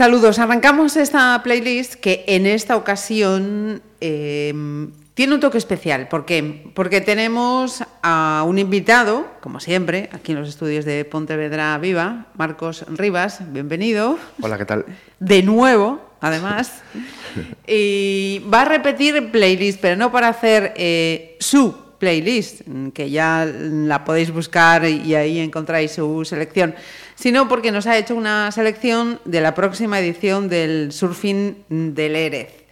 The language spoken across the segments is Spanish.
Saludos, arrancamos esta playlist que en esta ocasión eh, tiene un toque especial. ¿Por qué? Porque tenemos a un invitado, como siempre, aquí en los estudios de Pontevedra Viva, Marcos Rivas, bienvenido. Hola, ¿qué tal? De nuevo, además. y va a repetir playlist, pero no para hacer eh, su playlist, que ya la podéis buscar y ahí encontráis su selección, sino porque nos ha hecho una selección de la próxima edición del Surfing del Erez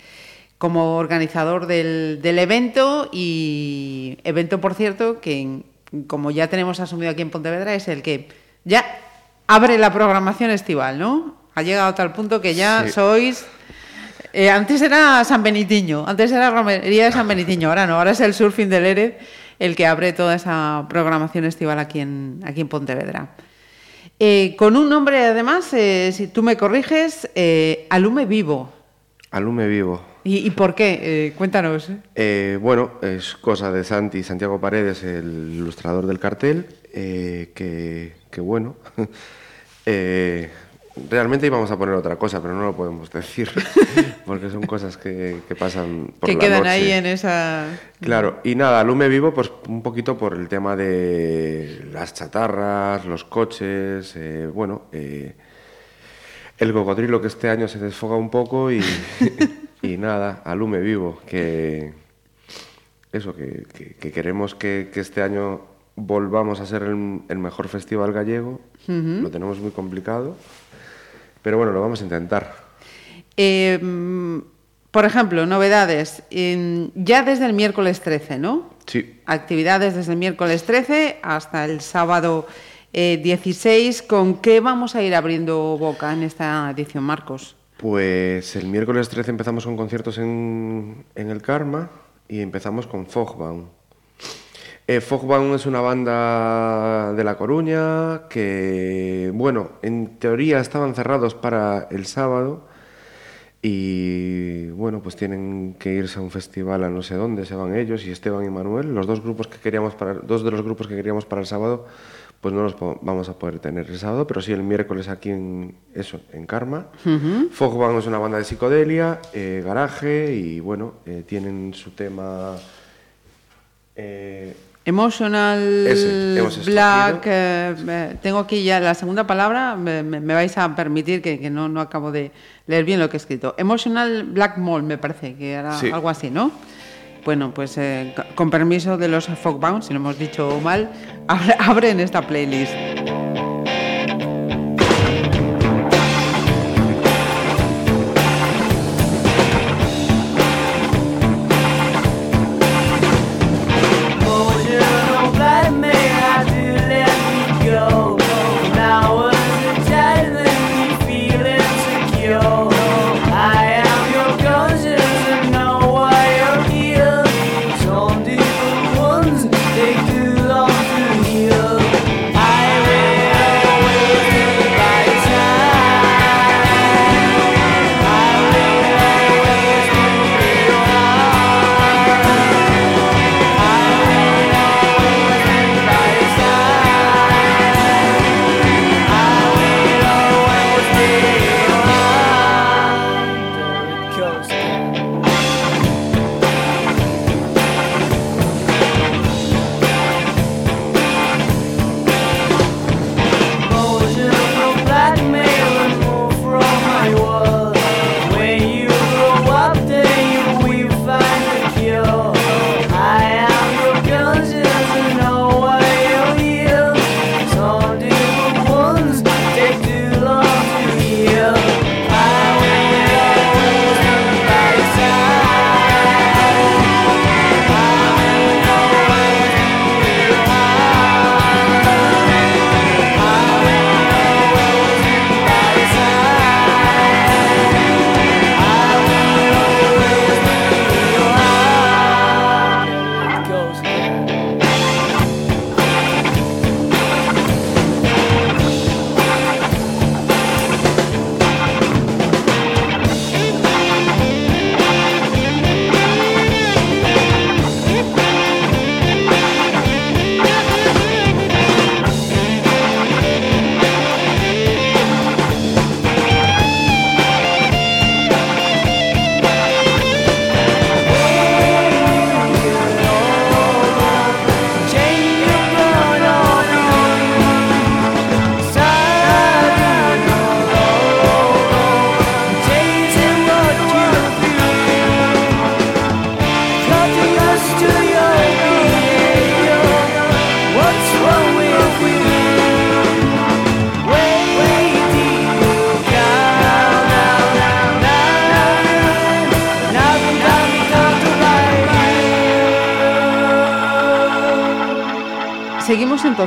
como organizador del, evento y evento, por cierto, que como ya tenemos asumido aquí en Pontevedra, es el que ya abre la programación estival, ¿no? Ha llegado a tal punto que ya sois... Eh, antes era San Benitiño, antes era Romería de San Benitiño, ahora no, ahora es el Surfing del Erez el que abre toda esa programación estival aquí en, aquí en Pontevedra. Eh, con un nombre, además, eh, si tú me corriges, Alume Vivo. Alume Vivo. ¿Y, por qué? Eh, cuéntanos. Eh, bueno, es cosa de Santi Santiago Paredes, el ilustrador del cartel, eh, que, bueno, realmente íbamos a poner otra cosa, pero no lo podemos decir, porque son cosas que, pasan por que quedan ahí en esa... Claro, y nada, Lume Vivo, pues un poquito por el tema de las chatarras, los coches, bueno, el cocodrilo que este año se desfoga un poco y... Y nada, alume vivo, que eso, que, queremos que, este año volvamos a ser el, mejor festival gallego. Lo tenemos muy complicado, pero bueno, lo vamos a intentar. Em, por ejemplo, novedades. ya desde el miércoles 13, ¿no? Sí. Actividades desde el miércoles 13 hasta el sábado 16. Eh, ¿Con qué vamos a ir abriendo boca en esta edición, Marcos? Pues el miércoles 13 empezamos con conciertos en, el Karma y empezamos con Fogbaum. Eh, Fogbaum es una banda de La Coruña que, bueno, en teoría estaban cerrados para el sábado y, bueno, pues tienen que irse a un festival a no sé dónde, se van ellos y Esteban y Manuel, los dos grupos que queríamos para, dos de los grupos que queríamos para el sábado pues no los vamos a poder tener el sábado, pero sí el miércoles aquí en eso, en Karma. Uh es una banda de psicodelia, eh, garaje y bueno, eh, tienen su tema eh, Emotional Black. tengo aquí ya la segunda palabra, me, vais a permitir que, no, no acabo de leer bien lo que he escrito. Emotional Black Mall, me parece que era algo así, ¿no? Bueno, pues eh, con permiso de los Fogbound, si lo hemos dicho mal, abren esta playlist.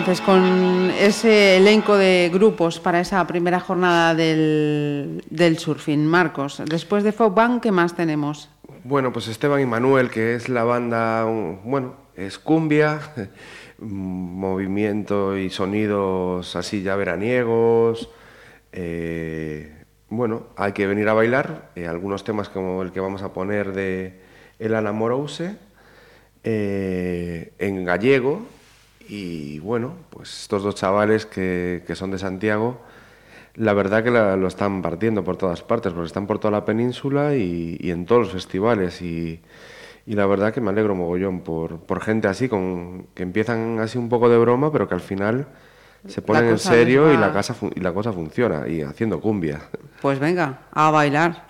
Entonces con ese elenco de grupos para esa primera jornada del, del surfing. Marcos, después de Folk Band, ¿qué más tenemos? Bueno, pues Esteban y Manuel, que es la banda, bueno, es cumbia, movimiento y sonidos así ya veraniegos. Eh, bueno, hay que venir a bailar. Eh, algunos temas como el que vamos a poner de El Anamorouse eh, en gallego. Y bueno, pues estos dos chavales que, que son de Santiago, la verdad que la, lo están partiendo por todas partes, porque están por toda la península y, y en todos los festivales. Y, y, la verdad que me alegro mogollón por, por gente así, con, que empiezan así un poco de broma, pero que al final se ponen en serio y la, casa y la cosa funciona, y haciendo cumbia. Pues venga, a bailar.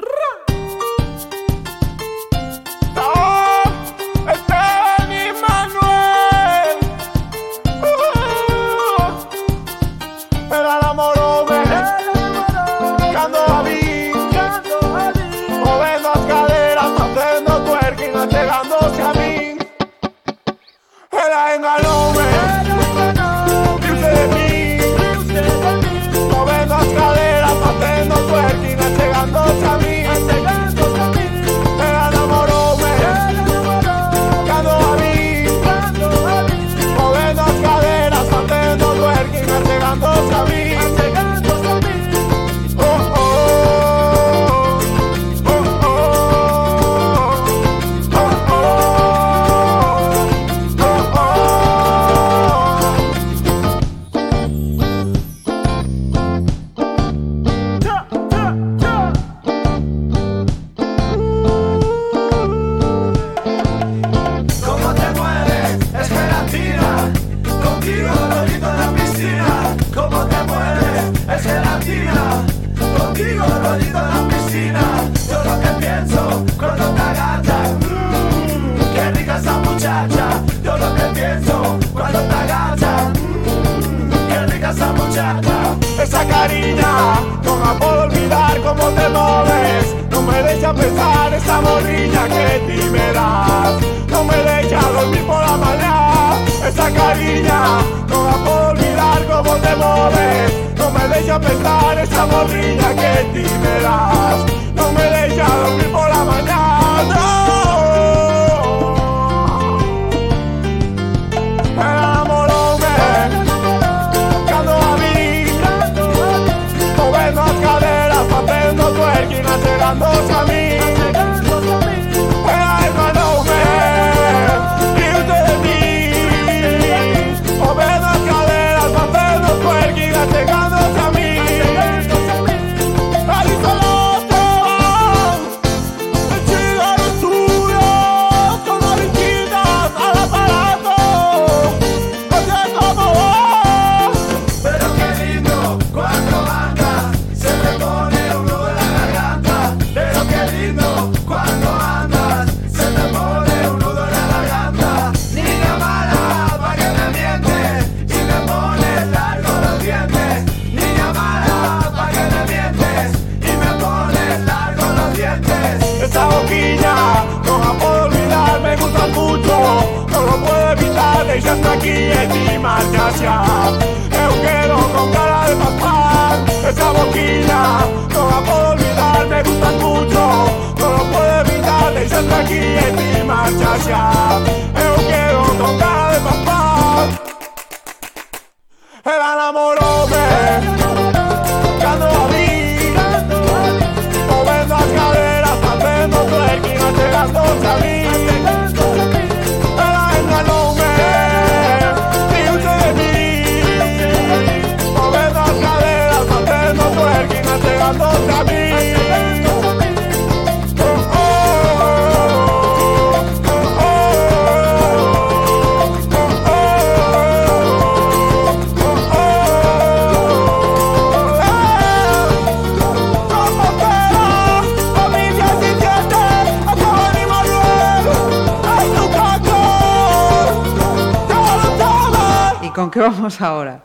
Vamos ahora?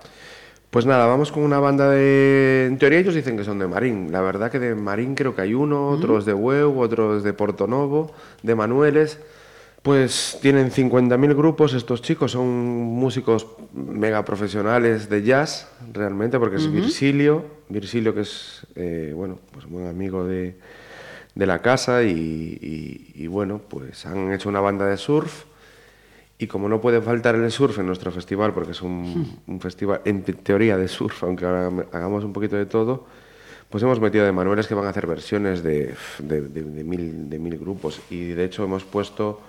Pues nada, vamos con una banda de... En teoría ellos dicen que son de Marín. La verdad que de Marín creo que hay uno, otros de Hueu, otros de Porto Novo, de Manueles. Pues tienen 50.000 grupos estos chicos, son músicos mega profesionales de jazz, realmente, porque es Virgilio, Virgilio que es, eh, bueno, pues un buen amigo de, la casa y, bueno, pues han hecho una banda de surf y como no puede faltar el surf en nuestro festival, porque es un, un festival en teoría de surf, aunque hagamos un poquito de todo, pues hemos metido de manuales que van a hacer versiones de, de, mil, de mil grupos. Y de hecho hemos puesto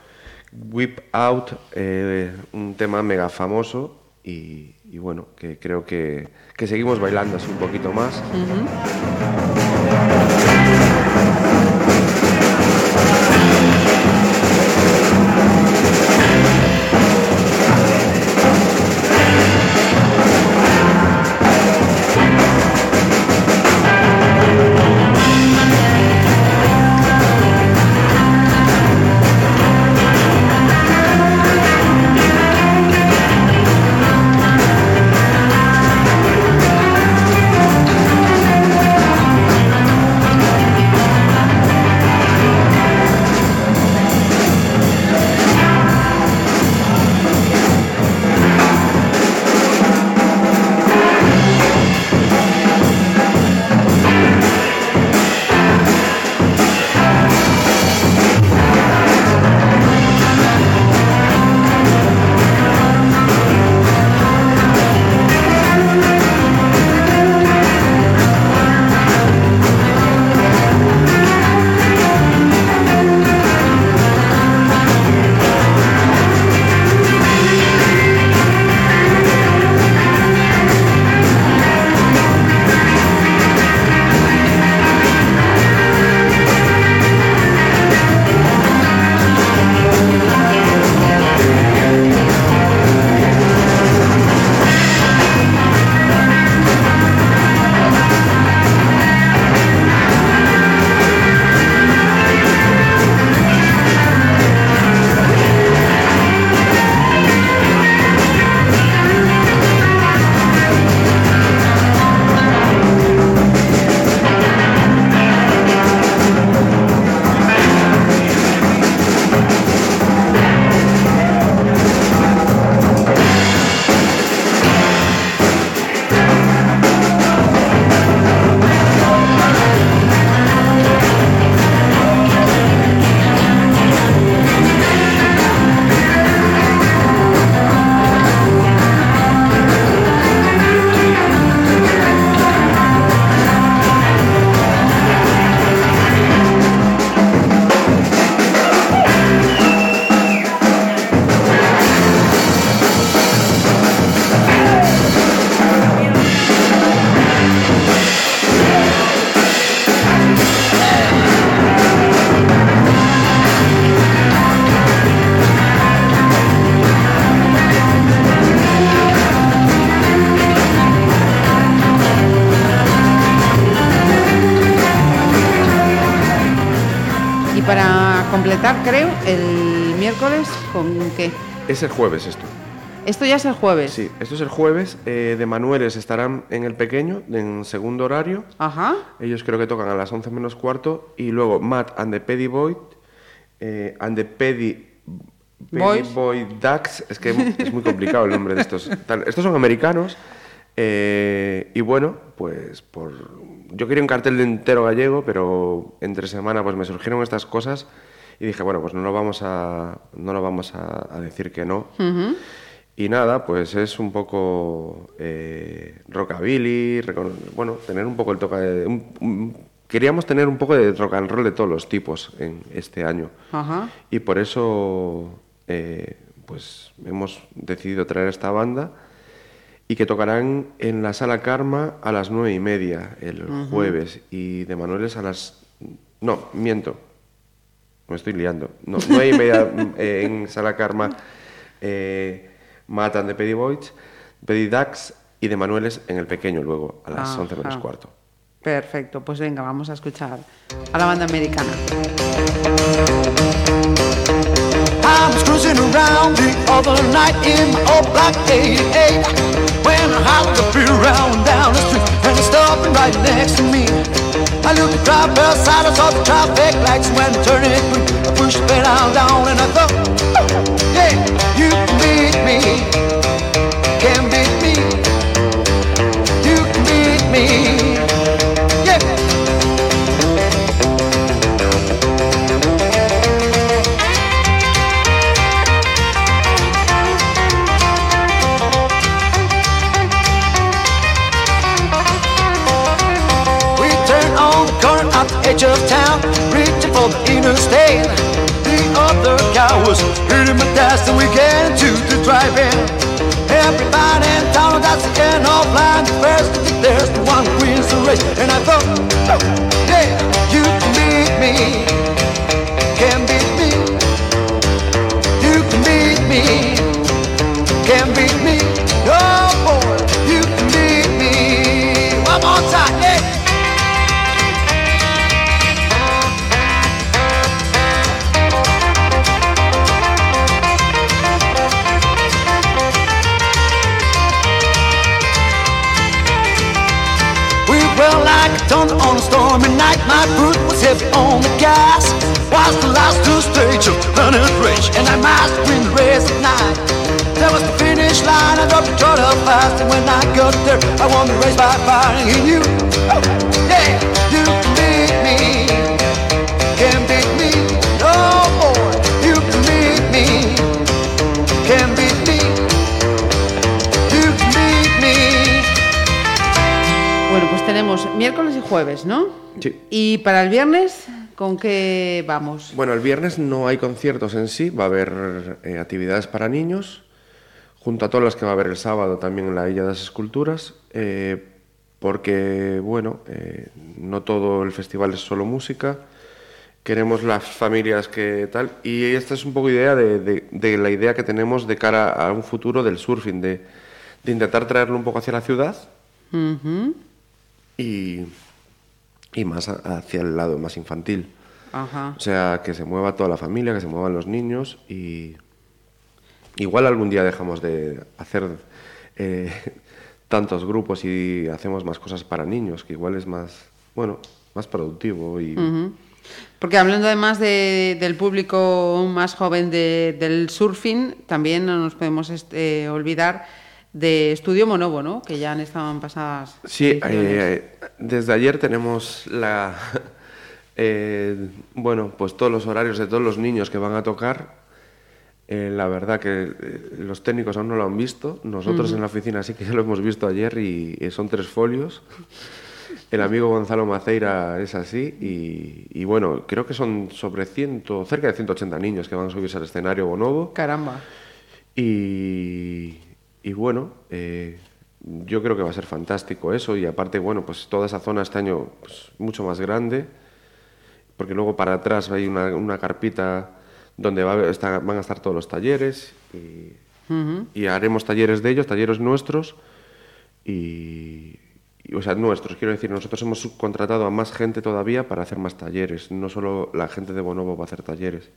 Whip Out, eh, un tema mega famoso y, bueno, que creo que, que, seguimos bailando así un poquito más. creo, Es el jueves esto. Esto ya es el jueves. Sí, esto es el jueves. Eh, de Manueles estarán en el pequeño, en segundo horario. Ajá. Ellos creo que tocan a las 11 menos cuarto. Y luego Matt and the Pedi Boy, eh, and the Pedi, Boy Ducks. Es que es muy complicado el nombre de estos. estos son americanos. Eh, y bueno, pues por yo quería un cartel de entero gallego, pero entre semana pues me surgieron estas cosas y dije, bueno, pues no lo vamos a, no lo vamos a, decir que no. Y nada, pues es un poco eh, rockabilly, bueno, tener un poco el toque de... queríamos tener un poco de rock and roll de todos los tipos en este año. Y por eso, eh, pues hemos decidido traer esta banda y que tocarán en la Sala Karma a las nueve y media el jueves y de Manueles a las... No, miento, me estoy liando. No, hay media eh, en Sala Karma eh, matan de Pedivoids, Pedidax y de Manueles en el pequeño luego, a las 11 menos cuarto. Perfecto, pues venga, vamos a escuchar a la banda americana. I was cruising around the other night in my old black 88 When I the beat around down the street and it's stopping right next to me. I look at drive side, I saw the traffic lights when it turned green. I pushed the pedal down and I thought, oh, yeah, you can beat me, can beat me, Bueno, el viernes no hay conciertos en sí, va a haber eh, actividades para niños, junto a todas las que va a haber el sábado también en la Villa de las Esculturas, eh, porque, bueno, eh, no todo el festival es solo música, queremos las familias que tal, y esta es un poco idea de, de- de la idea que tenemos de cara a un futuro del surfing, de, de intentar traerlo un poco hacia la ciudad. Y, y más hacia el lado más infantil. Ajá. O sea, que se mueva toda la familia, que se muevan los niños y igual algún día dejamos de hacer eh, tantos grupos y hacemos más cosas para niños, que igual es más, bueno, más productivo y. Porque hablando además de- del público más joven de- del surfing, también no nos podemos este, olvidar de Estudio Monobo, ¿no? Que ya han estado en pasadas Sí, ediciones. eh, desde ayer tenemos la, eh, bueno, pues todos los horarios de todos los niños que van a tocar. Eh, la verdad que eh, los técnicos aún no lo han visto. Nosotros en la oficina sí que ya lo hemos visto ayer y, y son tres folios. El amigo Gonzalo Maceira es así y, y bueno, creo que son sobre 100, cerca de 180 niños que van a subirse al escenario Bonobo. Caramba. Y, y bueno, eh, yo creo que va a ser fantástico eso y aparte, bueno, pues toda esa zona este año pues, mucho más grande, porque luego para atrás hay una, una carpita donde va a está- van a estar todos los talleres y, y haremos talleres de ellos, talleres nuestros y, y, o sea, nuestros, quiero decir, nosotros hemos subcontratado a más gente todavía para hacer más talleres, no solo la gente de Bonobo va a hacer talleres.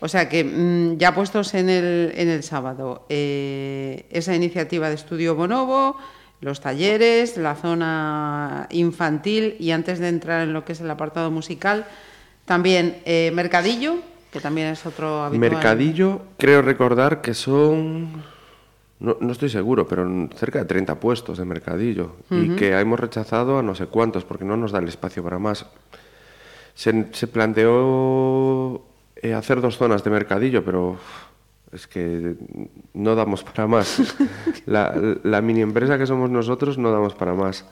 O sea que mm, ya puestos en el, en el sábado, eh, esa iniciativa de Estudio Bonobo, los talleres, la zona infantil y antes de entrar en lo que es el apartado musical, también eh, Mercadillo, que también es otro habitual. Mercadillo, creo recordar que son, no, no estoy seguro, pero cerca de 30 puestos de mercadillo y que hemos rechazado a no sé cuántos porque no nos da el espacio para más. Se, se planteó eh, hacer dos zonas de mercadillo, pero es que no damos para más. la, la mini empresa que somos nosotros no damos para más.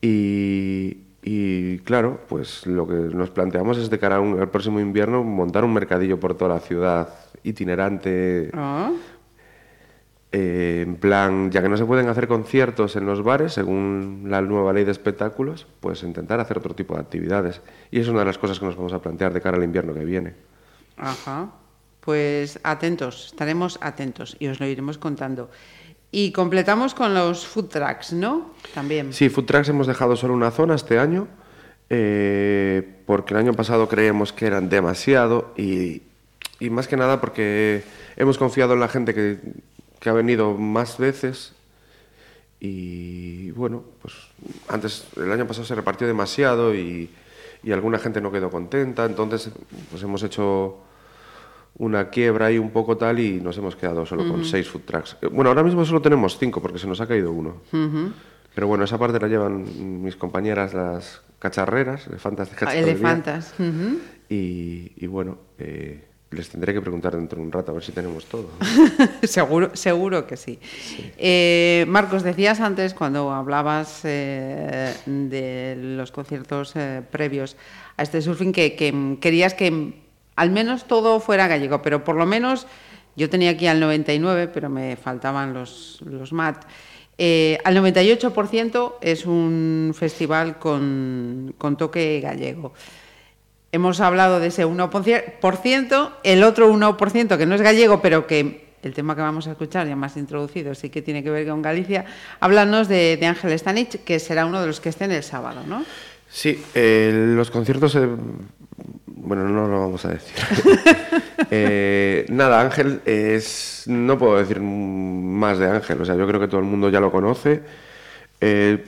Y, y, claro, pues lo que nos planteamos es de cara al próximo invierno montar un mercadillo por toda la ciudad itinerante, Ah, eh, en plan, ya que no se pueden hacer conciertos en los bares según la nueva ley de espectáculos, pues intentar hacer otro tipo de actividades. Y es una de las cosas que nos vamos a plantear de cara al invierno que viene. Ajá. Pues atentos, estaremos atentos y os lo iremos contando. Y completamos con los food trucks, ¿no? También. Sí, Food Trucks hemos dejado solo una zona este año, eh, porque el año pasado creemos que eran demasiado y, y más que nada porque hemos confiado en la gente que, que ha venido más veces Y bueno, pues antes, el año pasado se repartió demasiado y, y alguna gente no quedó contenta, entonces pues hemos hecho una quiebra ahí un poco tal y nos hemos quedado solo con seis food trucks. Eh, Bueno, ahora mismo solo tenemos cinco porque se nos ha caído uno. Pero bueno, esa parte la llevan mis compañeras, las cacharreras, elefantas de cacharrería. Elefantas. Y, y bueno, eh, les tendré que preguntar dentro de un rato a ver si tenemos todo. seguro, seguro que sí. Eh, Marcos, decías antes cuando hablabas eh, de los conciertos previos a este surfing que, que, querías que al menos todo fuera gallego, pero por lo menos yo tenía aquí al 99, pero me faltaban los, los MAT. Eh, al 98% es un festival con, con toque gallego. Hemos hablado de ese 1%, el otro 1% que no es gallego, pero que el tema que vamos a escuchar, ya más introducido, sí que tiene que ver con Galicia. Háblanos de, Ángel Stanich, que será uno de los que estén el sábado, ¿no? Sí, eh, los conciertos. eh, bueno, no lo vamos a decir. Eh, nada, Ángel es. No puedo decir más de Ángel, o sea, yo creo que todo el mundo ya lo conoce. Eh,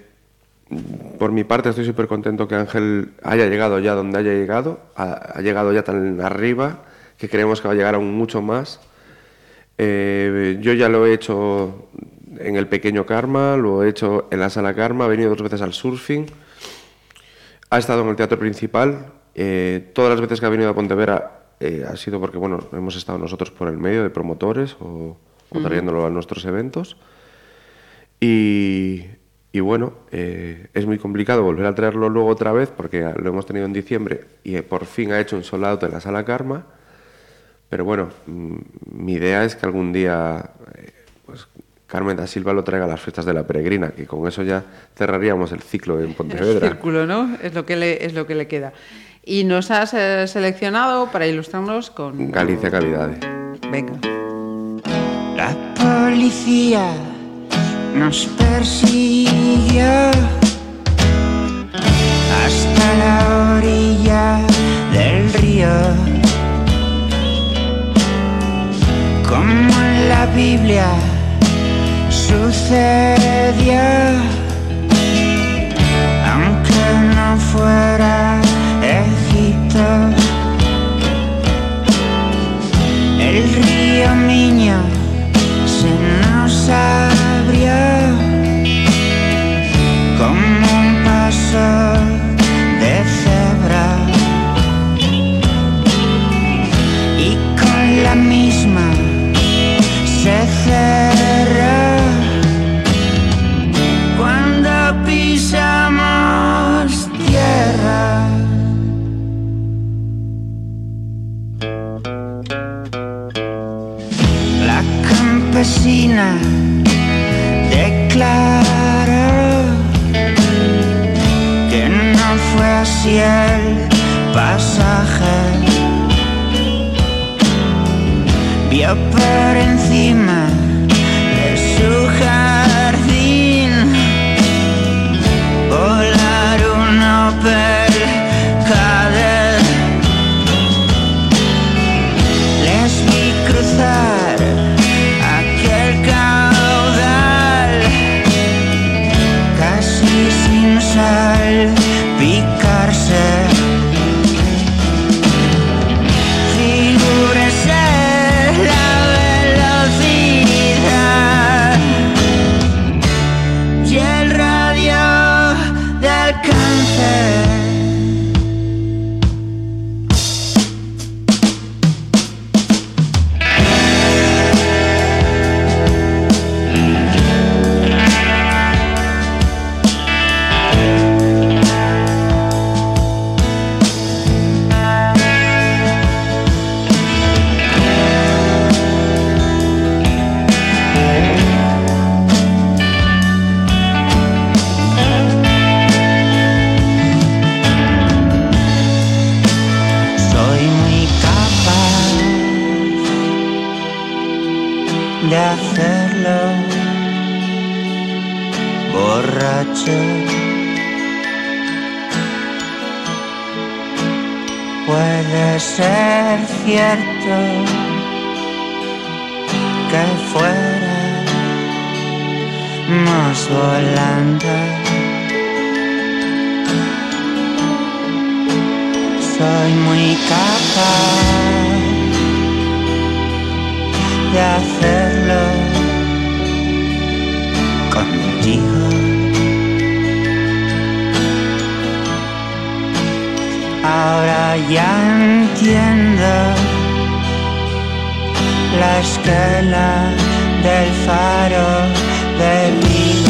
por mi parte, estoy súper contento que Ángel haya llegado ya donde haya llegado. Ha, llegado ya tan arriba que creemos que va a llegar aún mucho más. Eh, yo ya lo he hecho en el pequeño Karma, lo he hecho en la sala Karma, he venido dos veces al surfing. Ha estado en el teatro principal. Eh, todas las veces que ha venido a Pontevedra eh, ha sido porque bueno, hemos estado nosotros por el medio de promotores o, o trayéndolo a nuestros eventos. Y, y bueno, eh, es muy complicado volver a traerlo luego otra vez porque lo hemos tenido en diciembre y por fin ha hecho un sold out en la sala Karma. Pero bueno, mm, mi idea es que algún día eh, pues, Carmen da Silva lo traiga a las fiestas de la peregrina, que con eso ya cerraríamos el ciclo en El Pontevedra. círculo, ¿no? Es lo que le, es lo que le queda. Y nos has eh, seleccionado para ilustrarnos con... Galicia Calidades. Venga. La policía nos persiguió hasta la orilla del río. Como en la Biblia sucedió, aunque no fuera El río Miño se nos abrió como un paso campesina declaró que no fue así el pasaje. Vio borracho. Puede ser cierto que fuera más volante. Soy muy capaz de hacerlo contigo. Ahora ya entiendo la escala del faro de Vigo.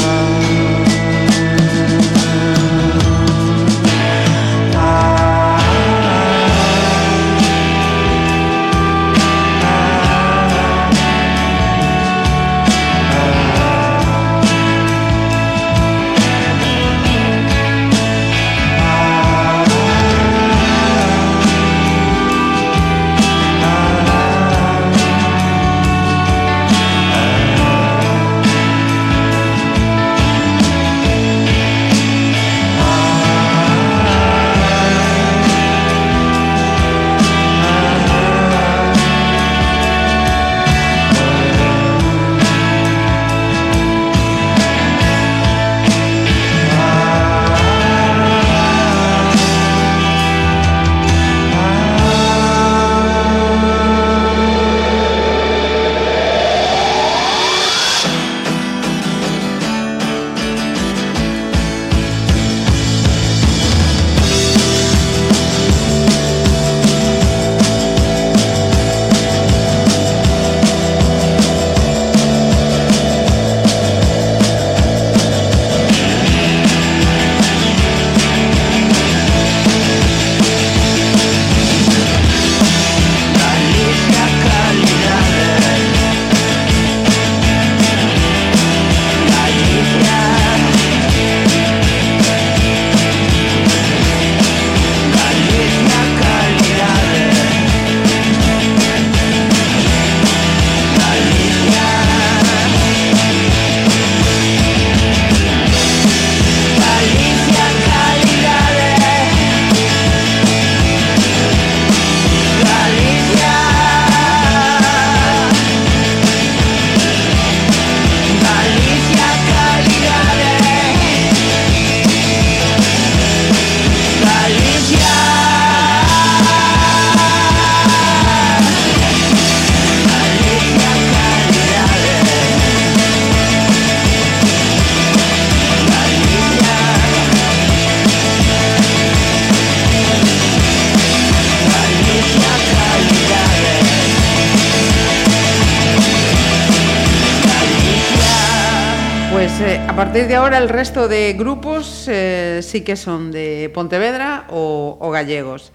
Pues eh, a partir de ahora el resto de grupos eh, sí que son de Pontevedra o, o gallegos.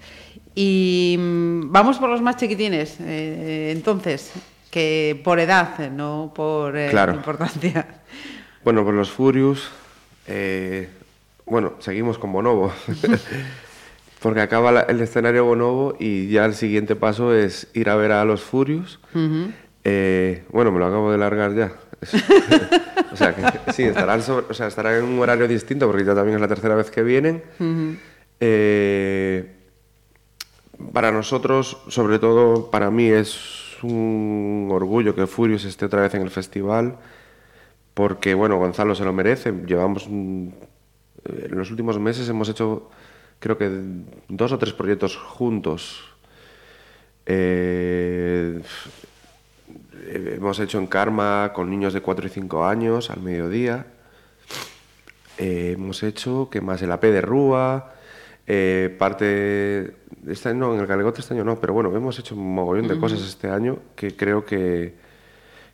Y mm, vamos por los más chiquitines, eh, entonces, que por edad, eh, no por eh, Claro. importancia. Bueno, pues los Furious, eh, bueno, seguimos con Bonobo, porque acaba la- el escenario Bonobo y ya el siguiente paso es ir a ver a los Furious. Eh, bueno, me lo acabo de largar ya. O sea, que sí, estarán, sobre- o sea, estarán en un horario distinto porque ya también es la tercera vez que vienen. Eh, para nosotros, sobre todo para mí, es un orgullo que Furious esté otra vez en el festival, porque, bueno, Gonzalo se lo merece. Llevamos, eh, en los últimos meses hemos hecho, creo que dos o tres proyectos juntos. Eh, hemos hecho en Karma con niños de 4 y 5 años al mediodía. Eh, hemos hecho, ¿qué más? El AP de Rúa, eh, parte... Este año, no, en el Galegote este año no, pero bueno, hemos hecho un mogollón de cosas este año que creo que,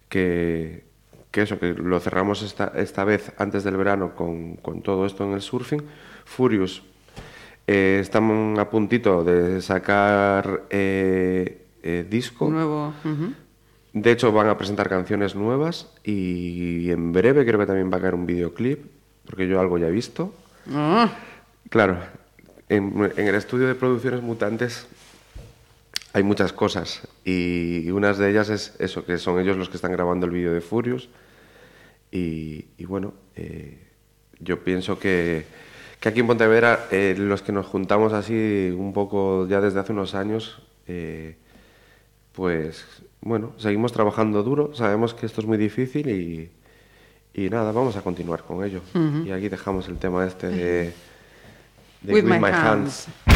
que, que eso, que lo cerramos esta, esta vez antes del verano con, con todo esto en el surfing. Furious, eh, están a puntito de sacar eh, eh, disco. Nuevo. ujú. De hecho, van a presentar canciones nuevas y en breve creo que también va a caer un videoclip, porque yo algo ya he visto. Ah, Claro, en, en el estudio de producciones mutantes hay muchas cosas y unas de ellas es eso, que son ellos los que están grabando el vídeo de Furious y, y bueno, eh, yo pienso que, que aquí en Pontevedra eh, los que nos juntamos así un poco ya desde hace unos años, eh, pues bueno, seguimos trabajando duro, sabemos que esto es muy difícil y, Y nada, vamos a continuar con ello. Y aquí dejamos el tema este de, de With My Hands. Here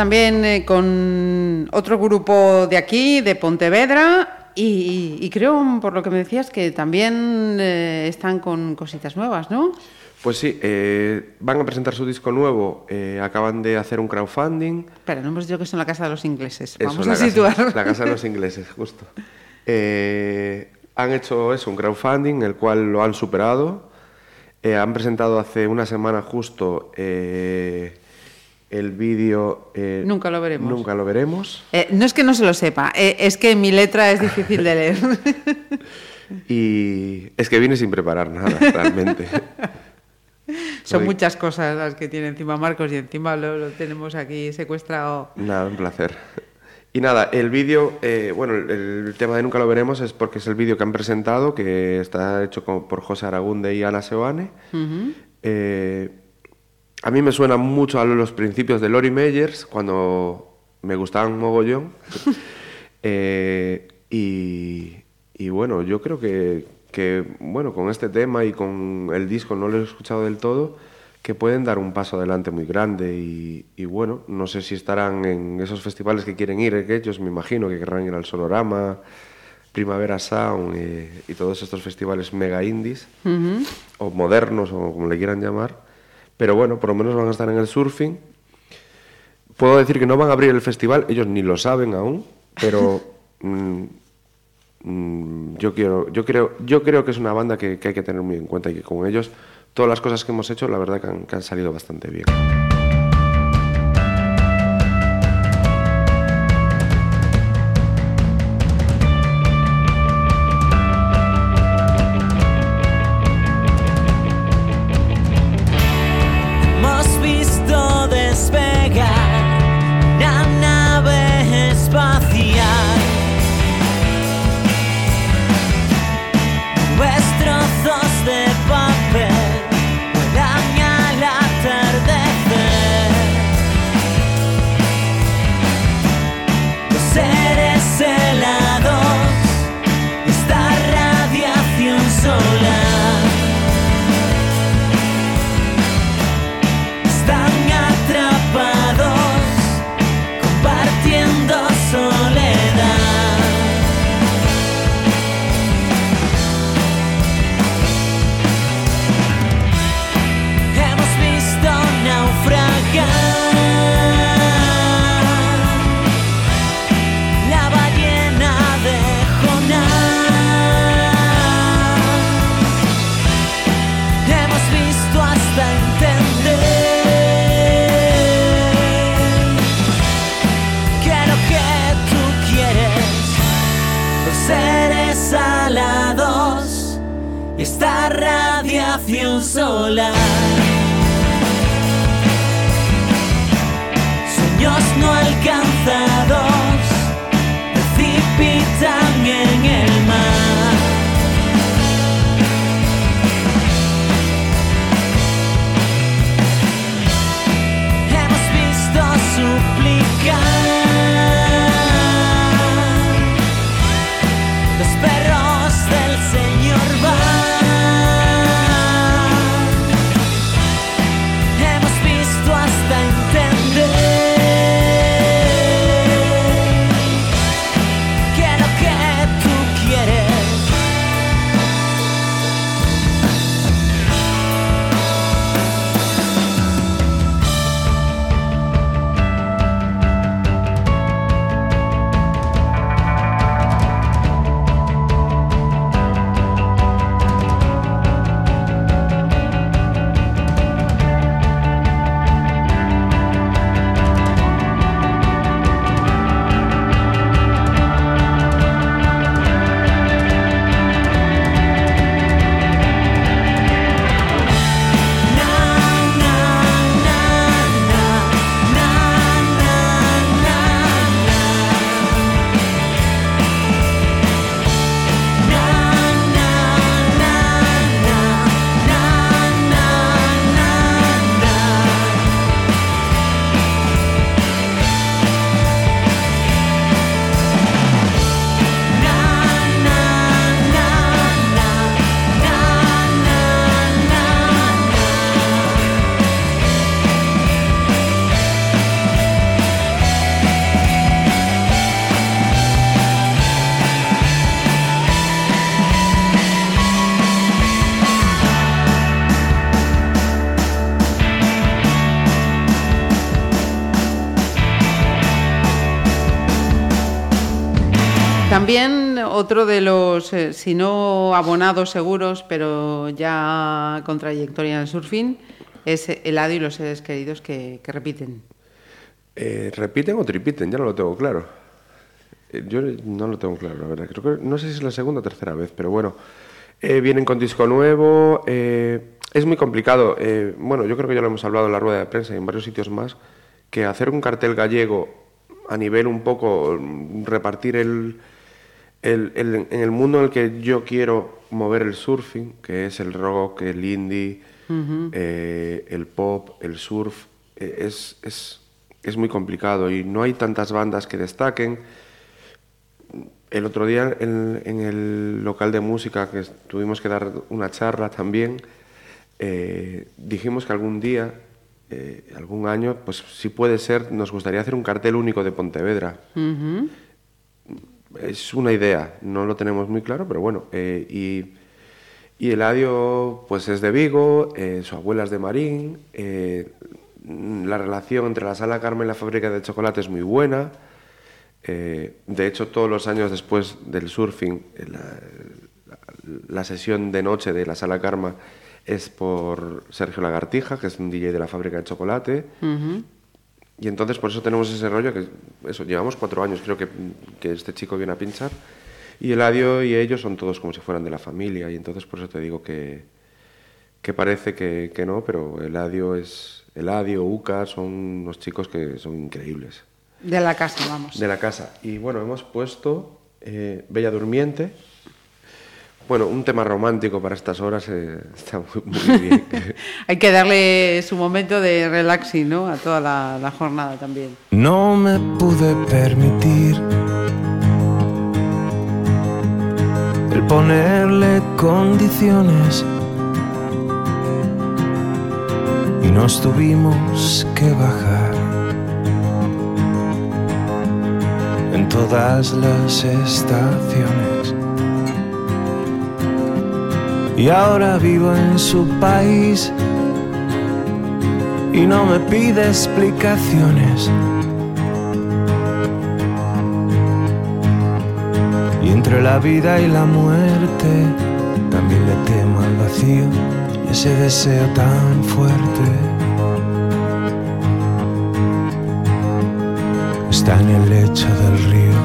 también eh, con otro grupo de aquí, de Pontevedra, y, y creo, por lo que me decías, que también eh, están con cositas nuevas, ¿no? Pues sí, eh, van a presentar su disco nuevo, eh, acaban de hacer un crowdfunding. Pero no hemos dicho que son la casa de los ingleses. Eso, Vamos a casa- situar. La casa de los ingleses, justo. Han hecho eso, un crowdfunding, el cual lo han superado. Han presentado hace una semana justo el vídeo... eh, Nunca lo veremos. Nunca lo veremos. Eh, no es que no se lo sepa, eh, es que mi letra es difícil de leer. Y es que vine sin preparar nada, realmente. Son Soy- muchas cosas las que tiene encima Marcos y encima lo, lo tenemos aquí secuestrado. Nada, un placer. Y nada, el vídeo, eh, bueno, el, tema de Nunca lo veremos es porque es el vídeo que han presentado, que está hecho por José Aragunde y Ana Seoane. Eh, a mí me suena mucho a los principios de Lori Meyers, cuando me gustaban mogollón. Eh, y, y bueno, yo creo que, que, bueno, con este tema y con el disco, no lo he escuchado del todo, que pueden dar un paso adelante muy grande y, y bueno, no sé si estarán en esos festivales que quieren ir, que ellos me imagino que querrán ir al Sonorama, Primavera Sound eh, y todos estos festivales mega indies, o modernos, o como le quieran llamar, Pero bueno, por lo menos van a estar en el surfing. Puedo decir que no van a abrir el festival, ellos ni lo saben aún, pero mm, mm, yo, quiero, yo, creo, yo creo que es una banda que, que hay que tener muy en cuenta y que con ellos todas las cosas que hemos hecho, la verdad que han, que han salido bastante bien. Otro de los, eh, si no abonados seguros, pero ya con trayectoria en el surfing, es Eladio y los seres queridos que, repiten. Eh, ¿Repiten o tripiten? Ya no lo tengo claro. Eh, yo no lo tengo claro, la verdad. Creo que, no sé si es la segunda o tercera vez, pero bueno. Vienen con disco nuevo. es muy complicado. bueno, yo creo que ya lo hemos hablado en la rueda de prensa y en varios sitios más, que hacer un cartel gallego a nivel un poco, mm, repartir el, el- el- en el mundo en el que yo quiero mover el surfing, que es el rock, el indie, eh, el pop, el surf, eh, es, es, es muy complicado y no hay tantas bandas que destaquen. El otro día en, en el local de música que tuvimos que dar una charla también, eh, dijimos que algún día, algún año, pues si puede ser, nos gustaría hacer un cartel único de Pontevedra. Es una idea, no lo tenemos muy claro, pero bueno. eh, y, Y Eladio, pues es de Vigo, eh, su abuela es de Marín. eh, la relación entre la Sala Carmen y la fábrica de chocolate es muy buena. Eh, de hecho, todos los años después del surfing, la sesión de noche de la Sala Karma es por Sergio Lagartija, que es un DJ de la fábrica de chocolate. Y entonces por eso tenemos ese rollo que, eso, llevamos cuatro años, creo que, que este chico viene a pinchar. Y Eladio y ellos son todos como si fueran de la familia. Y entonces por eso te digo que, que parece que, que no, pero Eladio es. Eladio, Uca, son unos chicos que son increíbles. De la casa, vamos. De la casa. Y bueno, hemos puesto eh, Bella Durmiente. Bueno, un tema romántico para estas horas eh, está muy, muy bien. Hay que darle su momento de relaxing, ¿no? A toda la, la jornada también. No me pude permitir el ponerle condiciones y nos tuvimos que bajar en todas las estaciones. Y ahora vivo en su país y no me pide explicaciones. Y entre la vida y la muerte también le temo al vacío y ese deseo tan fuerte. Está en el lecho del río,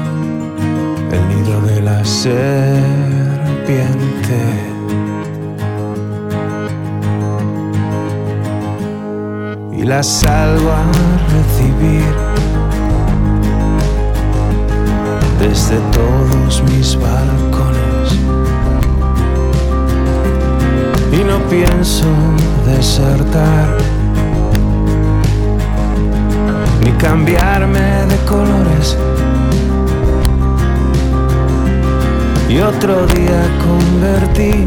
el nido de la serpiente. La salgo a recibir desde todos mis balcones. Y no pienso desertar ni cambiarme de colores. Y otro día convertí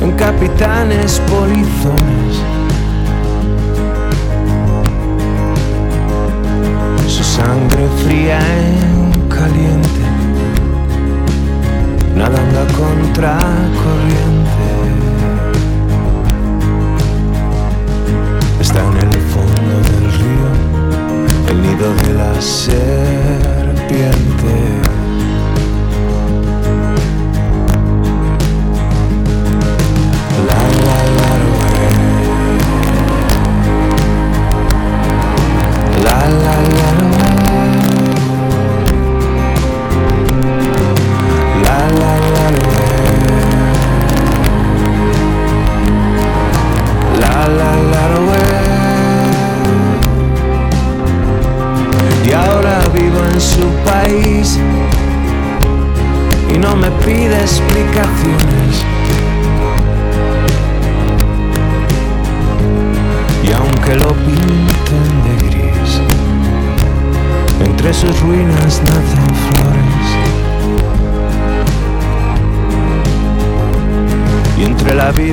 en capitanes polizones. Sangre fría en caliente, nadando a contracorriente. Está en el fondo del río, el nido de la serpiente.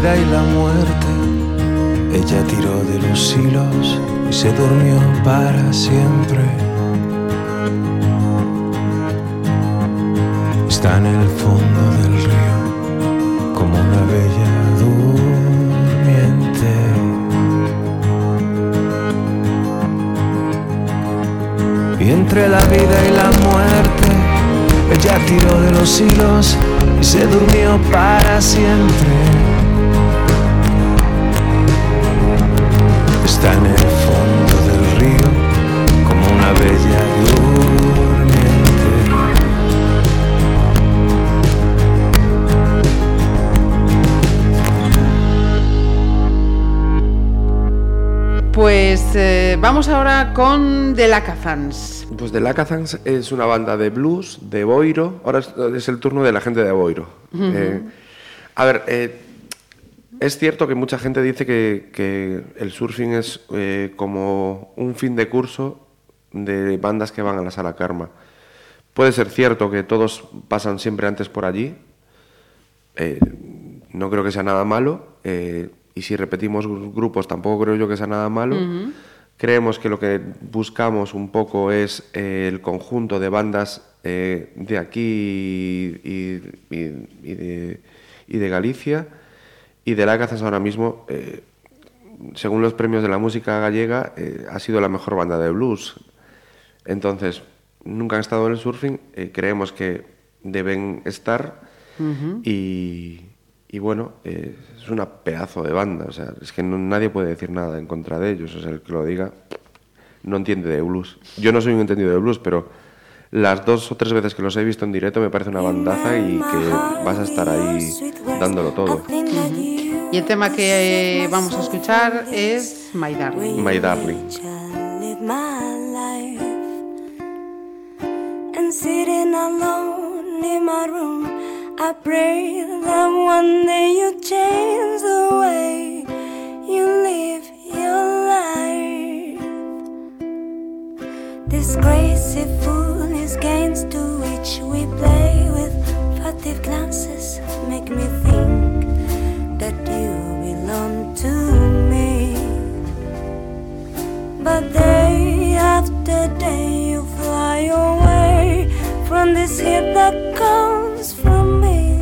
Vida y la muerte. Ella tiró de los hilos y se durmió para siempre. Está en el fondo del río como una bella durmiente. Y entre la vida y la muerte, ella tiró de los hilos y se durmió para siempre. Está en el fondo del río como una bella durmiente. Pues eh, vamos ahora con The Lacazans. Pues The Lacazans es una banda de blues, de boiro. Ahora es, es el turno de la gente de boiro. Eh, a ver, eh, es cierto que mucha gente dice que, que el surfing es eh, como un fin de curso de bandas que van a la sala Karma. Puede ser cierto que todos pasan siempre antes por allí. Eh, no creo que sea nada malo. eh, y si repetimos gru- grupos, tampoco creo yo que sea nada malo. Creemos que lo que buscamos un poco es eh, el conjunto de bandas de aquí y, y- y de, y de Galicia. Y de la Cazas ahora mismo, eh, según los premios de la música gallega, eh, ha sido la mejor banda de blues. Entonces, nunca han estado en el surfing, eh, creemos que deben estar y, y bueno, eh, es una pedazo de banda, o sea, es que no- nadie puede decir nada en contra de ellos, o sea, el que lo diga no entiende de blues. Yo no soy un entendido de blues, pero las dos o tres veces que los he visto en directo me parece una bandaza y que vas a estar ahí dándolo todo. Y el tema que eh, vamos a escuchar es My Darling. My Darling. live my life and sitting alone in my room I pray that one day you change the way you live your life this crazy foolish games to which we play with furtive glances make me think but day after day you fly away from this hip that comes from me.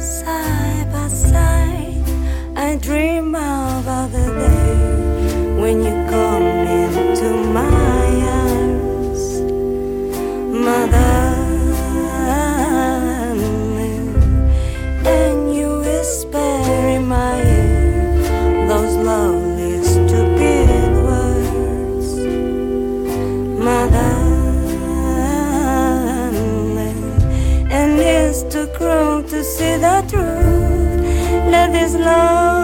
Side by side, I dream about the day when you come see the truth. Let this love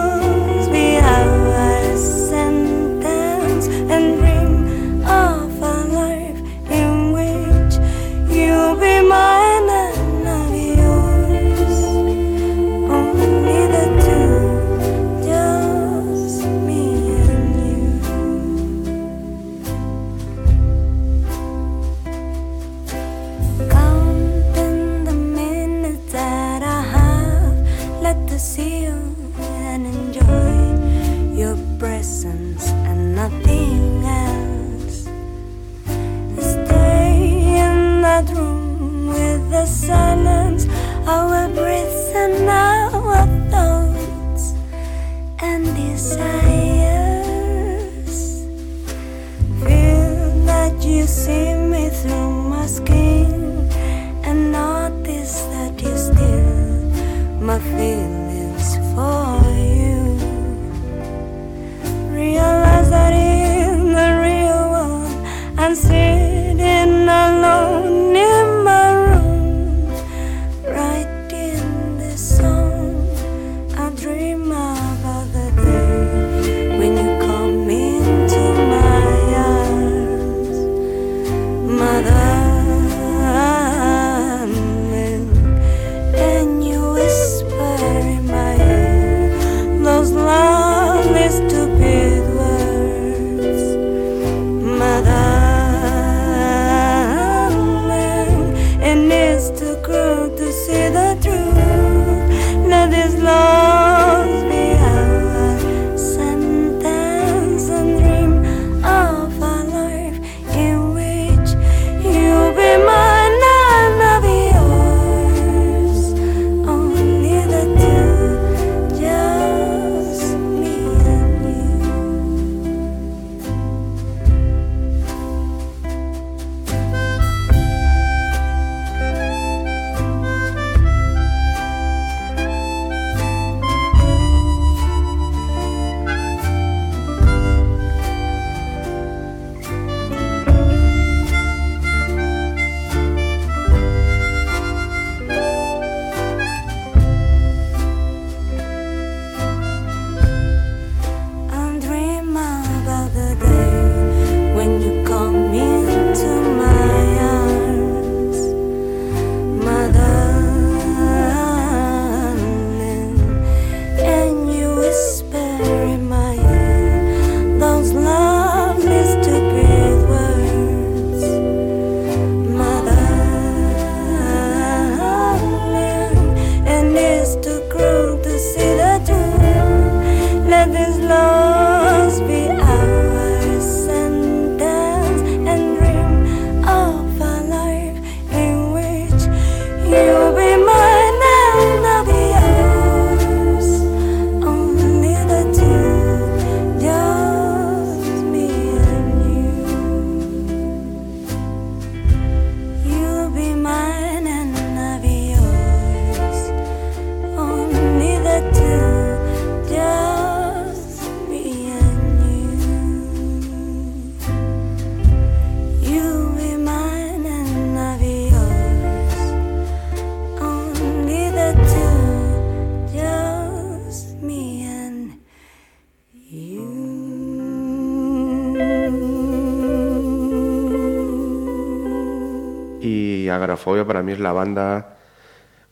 Y Agrafobia para mí es la banda,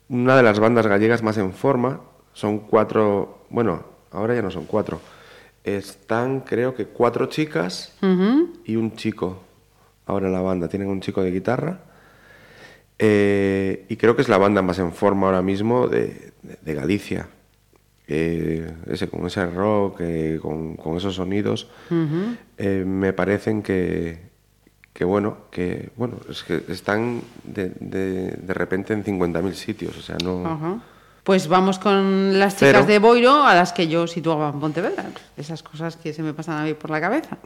una de las bandas gallegas más en forma. Son cuatro, bueno, ahora ya no son cuatro. Están, creo que cuatro chicas y un chico ahora la banda. Tienen un chico de guitarra. Eh, y creo que es la banda más en forma ahora mismo de, de- de Galicia. Eh, ese, con ese rock, eh, con, con esos sonidos, me parecen que, que bueno, que bueno, es que están de, de, de repente en 50.000 sitios, o sea, no... Ajá. Pues vamos con las chicas Pero- de Boiro, a las que yo situaba en Pontevedra. Esas cosas que se me pasan a mí por la cabeza.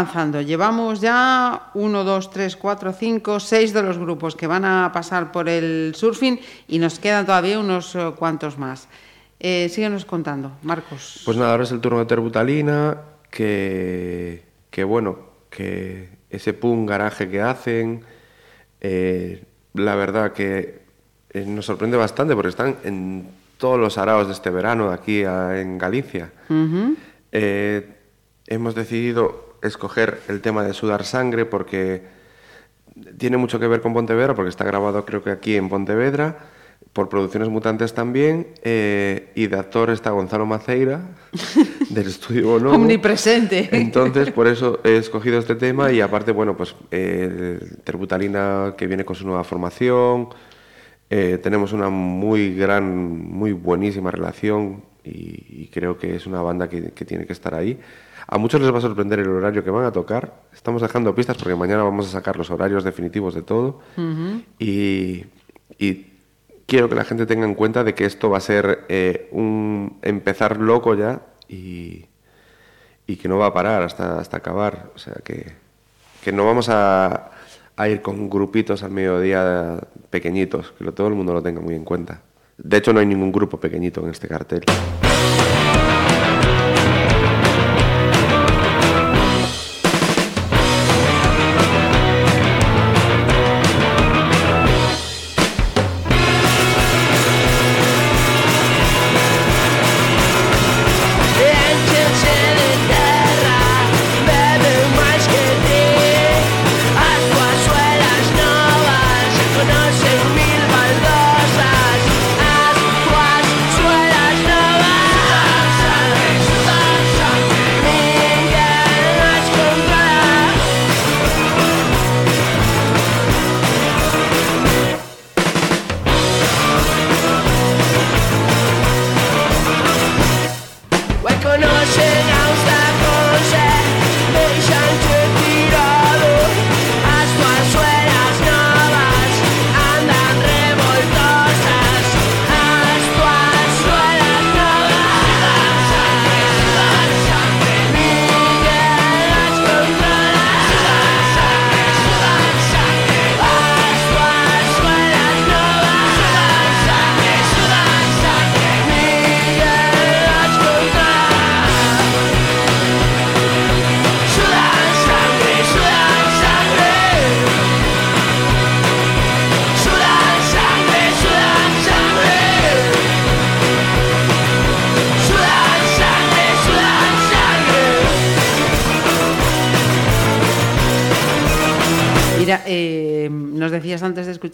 Avanzando. Llevamos ya uno, dos, tres, cuatro, cinco, seis de los grupos que van a pasar por el surfing y nos quedan todavía unos eh, cuantos más. Eh, síguenos contando, Marcos. Pues nada, ahora es el turno de Terbutalina, que, que bueno, que ese pum garaje que hacen, eh, la verdad que eh, nos sorprende bastante porque están en todos los araos de este verano aquí a- en Galicia. Eh, hemos decidido escoger el tema de Sudar Sangre porque tiene mucho que ver con Pontevedra, porque está grabado creo que aquí en Pontevedra, por Producciones Mutantes también, eh, y de actor está Gonzalo Maceira, del estudio Bonobo. Omnipresente. Entonces, por eso he escogido este tema y aparte, bueno, pues eh, Terbutalina que viene con su nueva formación, eh, tenemos una muy gran, muy buenísima relación y, y creo que es una banda que, que tiene que estar ahí. A muchos les va a sorprender el horario que van a tocar. Estamos dejando pistas porque mañana vamos a sacar los horarios definitivos de todo. y, y quiero que la gente tenga en cuenta de que esto va a ser eh, un empezar loco ya y, y que no va a parar hasta, hasta acabar. O sea, que, que no vamos a, a ir con grupitos al mediodía pequeñitos, que lo, todo el mundo lo tenga muy en cuenta. De hecho, no hay ningún grupo pequeñito en este cartel.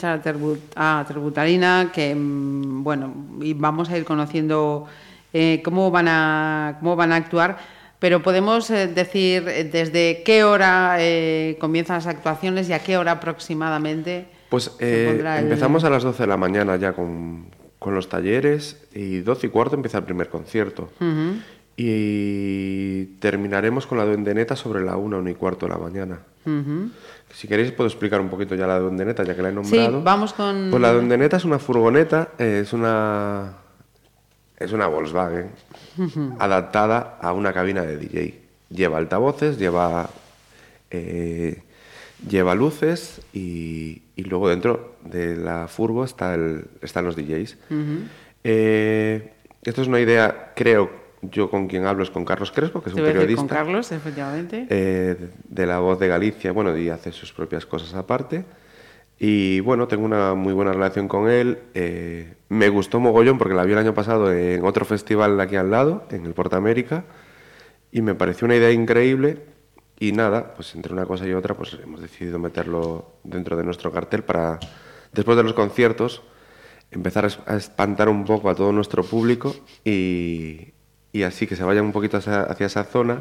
Escuchar a, Terbu- a Terbutalina que, mm, bueno, y vamos a ir conociendo eh, cómo, van a, cómo van a actuar, pero podemos eh, decir eh, desde qué hora eh, comienzan las actuaciones y a qué hora aproximadamente. Pues eh, pondrá el- empezamos a las 12 de la mañana ya con, con los talleres y 12 y cuarto empieza el primer concierto. Y terminaremos con la duendeneta sobre la 1, 1 y cuarto de la mañana. Si queréis puedo explicar un poquito ya la duendeneta, ya que la he nombrado. vamos con- Pues la duendeneta es una furgoneta, eh, es una... Es una Volkswagen adaptada a una cabina de DJ. Lleva altavoces, lleva eh, lleva luces y, y luego dentro de la furgo está el- están los DJs. Eh, esto es una idea, creo, yo con quien hablo es con Carlos Crespo, que es un periodista con Carlos, efectivamente. eh, de la voz de Galicia, bueno, y hace sus propias cosas aparte. Y bueno, tengo una muy buena relación con él. eh, me gustó mogollón porque la vi el año pasado en otro festival aquí al lado, en el Porta América, y me pareció una idea increíble. Y nada, pues entre una cosa y otra, pues hemos decidido meterlo dentro de nuestro cartel para, después de los conciertos, empezar a espantar un poco a todo nuestro público y, y así que se vayan un poquito hacia, hacia esa zona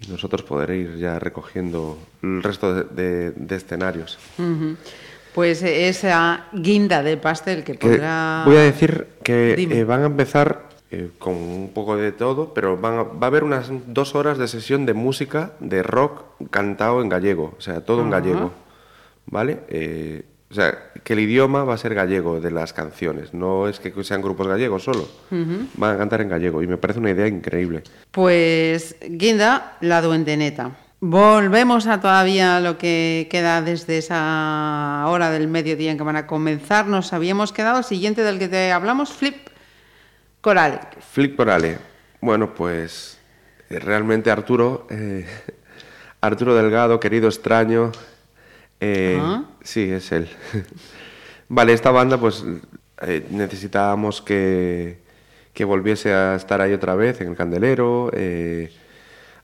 y nosotros poder ir ya recogiendo el resto de, de- de escenarios. Pues esa guinda de pastel que Que podrá... voy a decir que eh, van a empezar eh, con un poco de todo, pero van a- va a haber unas dos horas de sesión de música, de rock cantado en gallego, o sea, todo en gallego, ¿vale? Eh, o sea, que el idioma va a ser gallego de las canciones, no es que sean grupos gallegos solo, van a cantar en gallego y me parece una idea increíble. Pues Guinda, la duendeneta. Volvemos a todavía lo que queda desde esa hora del mediodía en que van a comenzar. Nos habíamos quedado, el siguiente del que te hablamos, Flip Coral. Flick Corale. Bueno, pues eh, realmente Arturo, eh, Arturo Delgado, querido extraño, eh, Ah. sí, es él. vale, esta banda pues eh, necesitábamos que, que volviese a estar ahí otra vez en el Candelero. eh,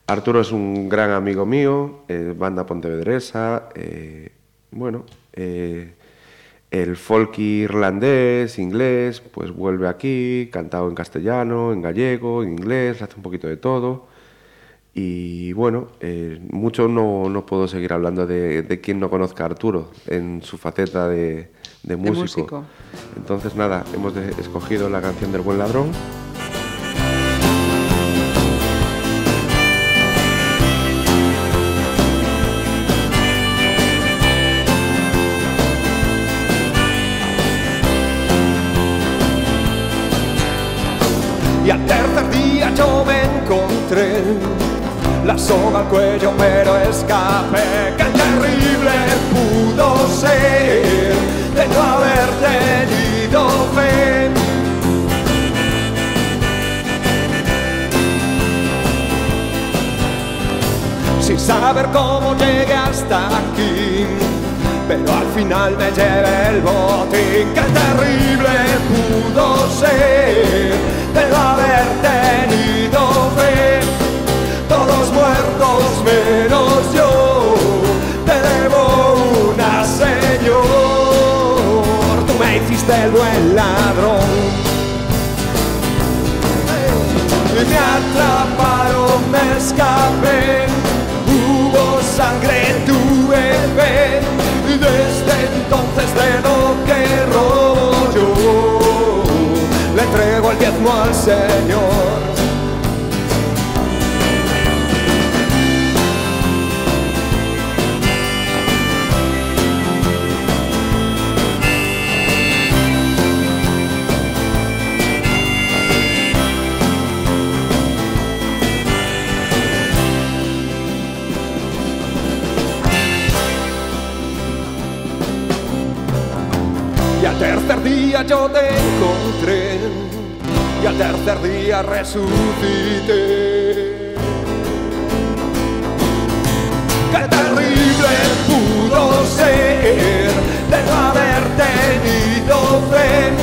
Arturo es un gran amigo mío, banda pontevedresa, bueno, el folk irlandés, inglés, pues vuelve aquí, cantado en castellano, en gallego, en inglés, hace un poquito de todo. Y bueno, eh, mucho no, no puedo seguir hablando de, de quien no conozca a Arturo en su faceta de, de músico. músico. Entonces nada, hemos escogido la canción del buen ladrón. Final me llevé el botín. Qué terrible pudo ser de no haber tenido fe. Todos muertos menos yo, te debo una señor. Tú me hiciste el buen ladrón. Y me atraparon, me escapé. Hubo sangre, tuve fe. Y desde entonces de lo que robo yo, le entrego el diezmo al Señor. Tercer día yo te encontré Y al tercer día resucité. Qué terrible pudo ser De no haber tenido fe.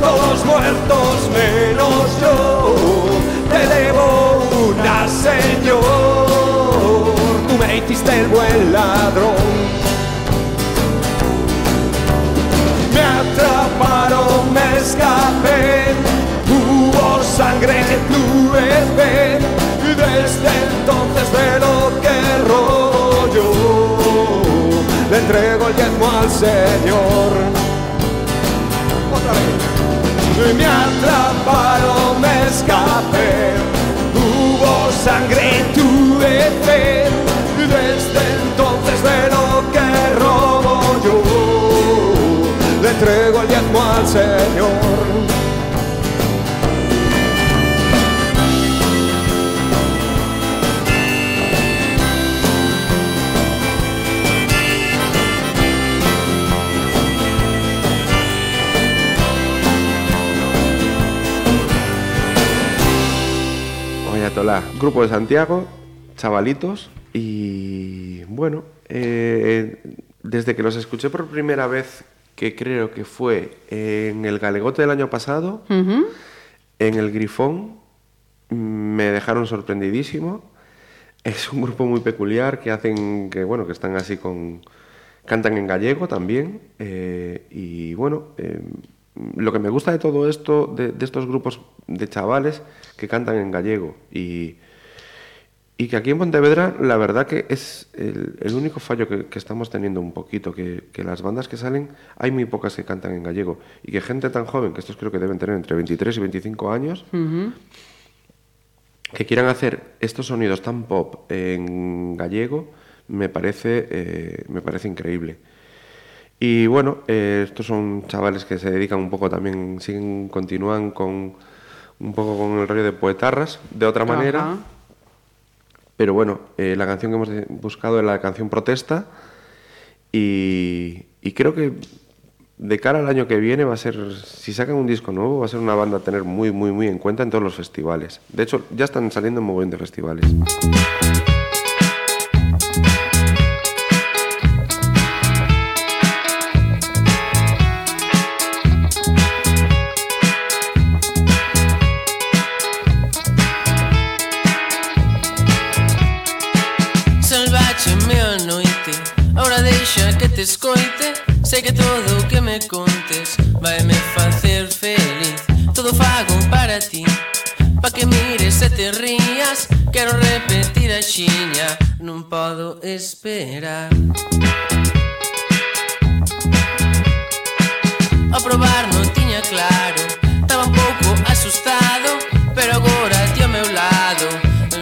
Todos muertos menos yo Te debo una señor. Tú me hiciste el buen ladrón escapé, hubo sangre, tuve fe, y desde entonces de lo que robo yo, le entrego el diezmo al Señor. Otra vez. Me atraparon, me escapé, hubo sangre, tuve fe, y desde entonces de lo que robo yo entrego el diezmo al Señor. Grupo de Santiago, chavalitos, y bueno, eh, desde que los escuché por primera vez, que creo que fue en el Galegote del año pasado, en el Grifón, me dejaron sorprendidísimo. Es un grupo muy peculiar que hacen, que bueno, que están así con, cantan en gallego también, eh, y bueno, eh, lo que me gusta de todo esto, de, de estos grupos de chavales que cantan en gallego y, y que aquí en Pontevedra la verdad que es el, el único fallo que, que estamos teniendo un poquito, que, que las bandas que salen hay muy pocas que cantan en gallego y que gente tan joven, que estos creo que deben tener entre 23 y 25 años, que quieran hacer estos sonidos tan pop en gallego, me parece, eh, me parece increíble. Y bueno, eh, estos son chavales que se dedican un poco también, siguen, continúan con un poco con el rollo de poetarras, de otra manera. Pero bueno, eh, la canción que hemos buscado es la canción Protesta y, y creo que de cara al año que viene va a ser, si sacan un disco nuevo, va a ser una banda a tener muy, muy, muy en cuenta en todos los festivales. De hecho, ya están saliendo un montón de festivales. para ti. Pa que mires e te rías. Quero repetir a xiña Non podo esperar. A probar non tiña claro. Estaba un pouco asustado Pero agora ti ao meu lado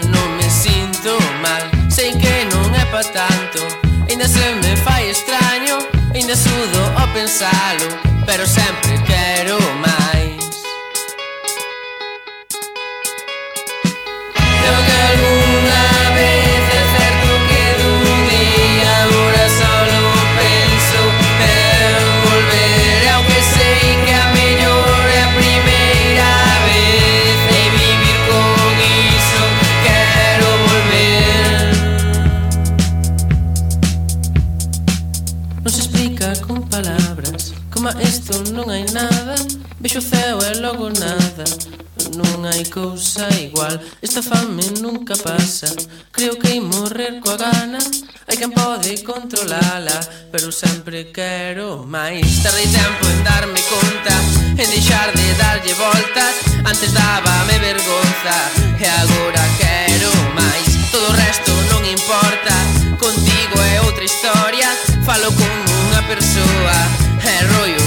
Non me sinto mal. Sei que non é pa tanto. Ainda se me fai extraño. Ainda sudo ao pensalo Pero sempre quero máis non hai nada Vexo o ceo e logo nada. Non hai cousa igual Esta fame nunca pasa. Creo que hai morrer coa gana Hai quen pode controlala Pero sempre quero máis. Tardei tempo en darme conta En deixar de darlle voltas. Antes dábame vergonza E agora quero máis. Todo o resto non importa Contigo é outra historia. Falo con unha persoa E rollo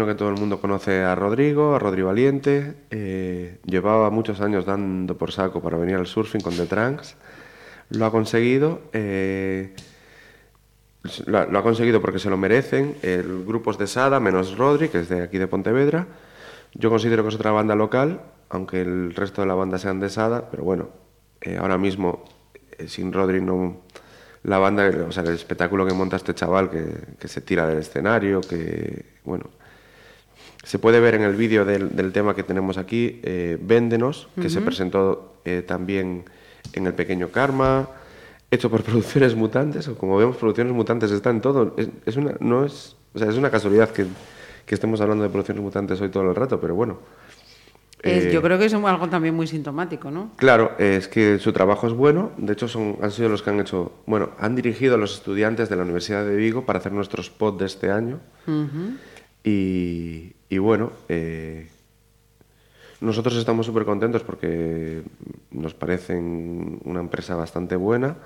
imagino que todo el mundo conoce a Rodrigo, a Rodrigo Valiente. eh, llevaba muchos años dando por saco para venir al surfing con The Trunks. Lo ha conseguido. eh, lo ha conseguido porque se lo merecen. El grupo es de Sada, menos Rodri, que es de aquí de Pontevedra. Yo considero que es otra banda local, aunque el resto de la banda sean de Sada, pero bueno, eh, ahora mismo eh, sin Rodri no... La banda, o sea, el espectáculo que monta este chaval que, que se tira del escenario, que, bueno, se puede ver en el vídeo del, del tema que tenemos aquí, eh, Véndenos, que se presentó eh, también en El Pequeño Karma, hecho por Producciones Mutantes, o como vemos, Producciones Mutantes está en todo. Es, es una, no es, o sea, es una casualidad que, que estemos hablando de Producciones Mutantes hoy todo el rato, pero bueno. Es- Eh, yo creo que es algo también muy sintomático, ¿no? Claro, es que su trabajo es bueno. De hecho, son, han sido los que han hecho, bueno, han dirigido a los estudiantes de la Universidad de Vigo para hacer nuestro spot de este año. y, y bueno, eh, nosotros estamos súper contentos porque nos parecen una empresa bastante buena.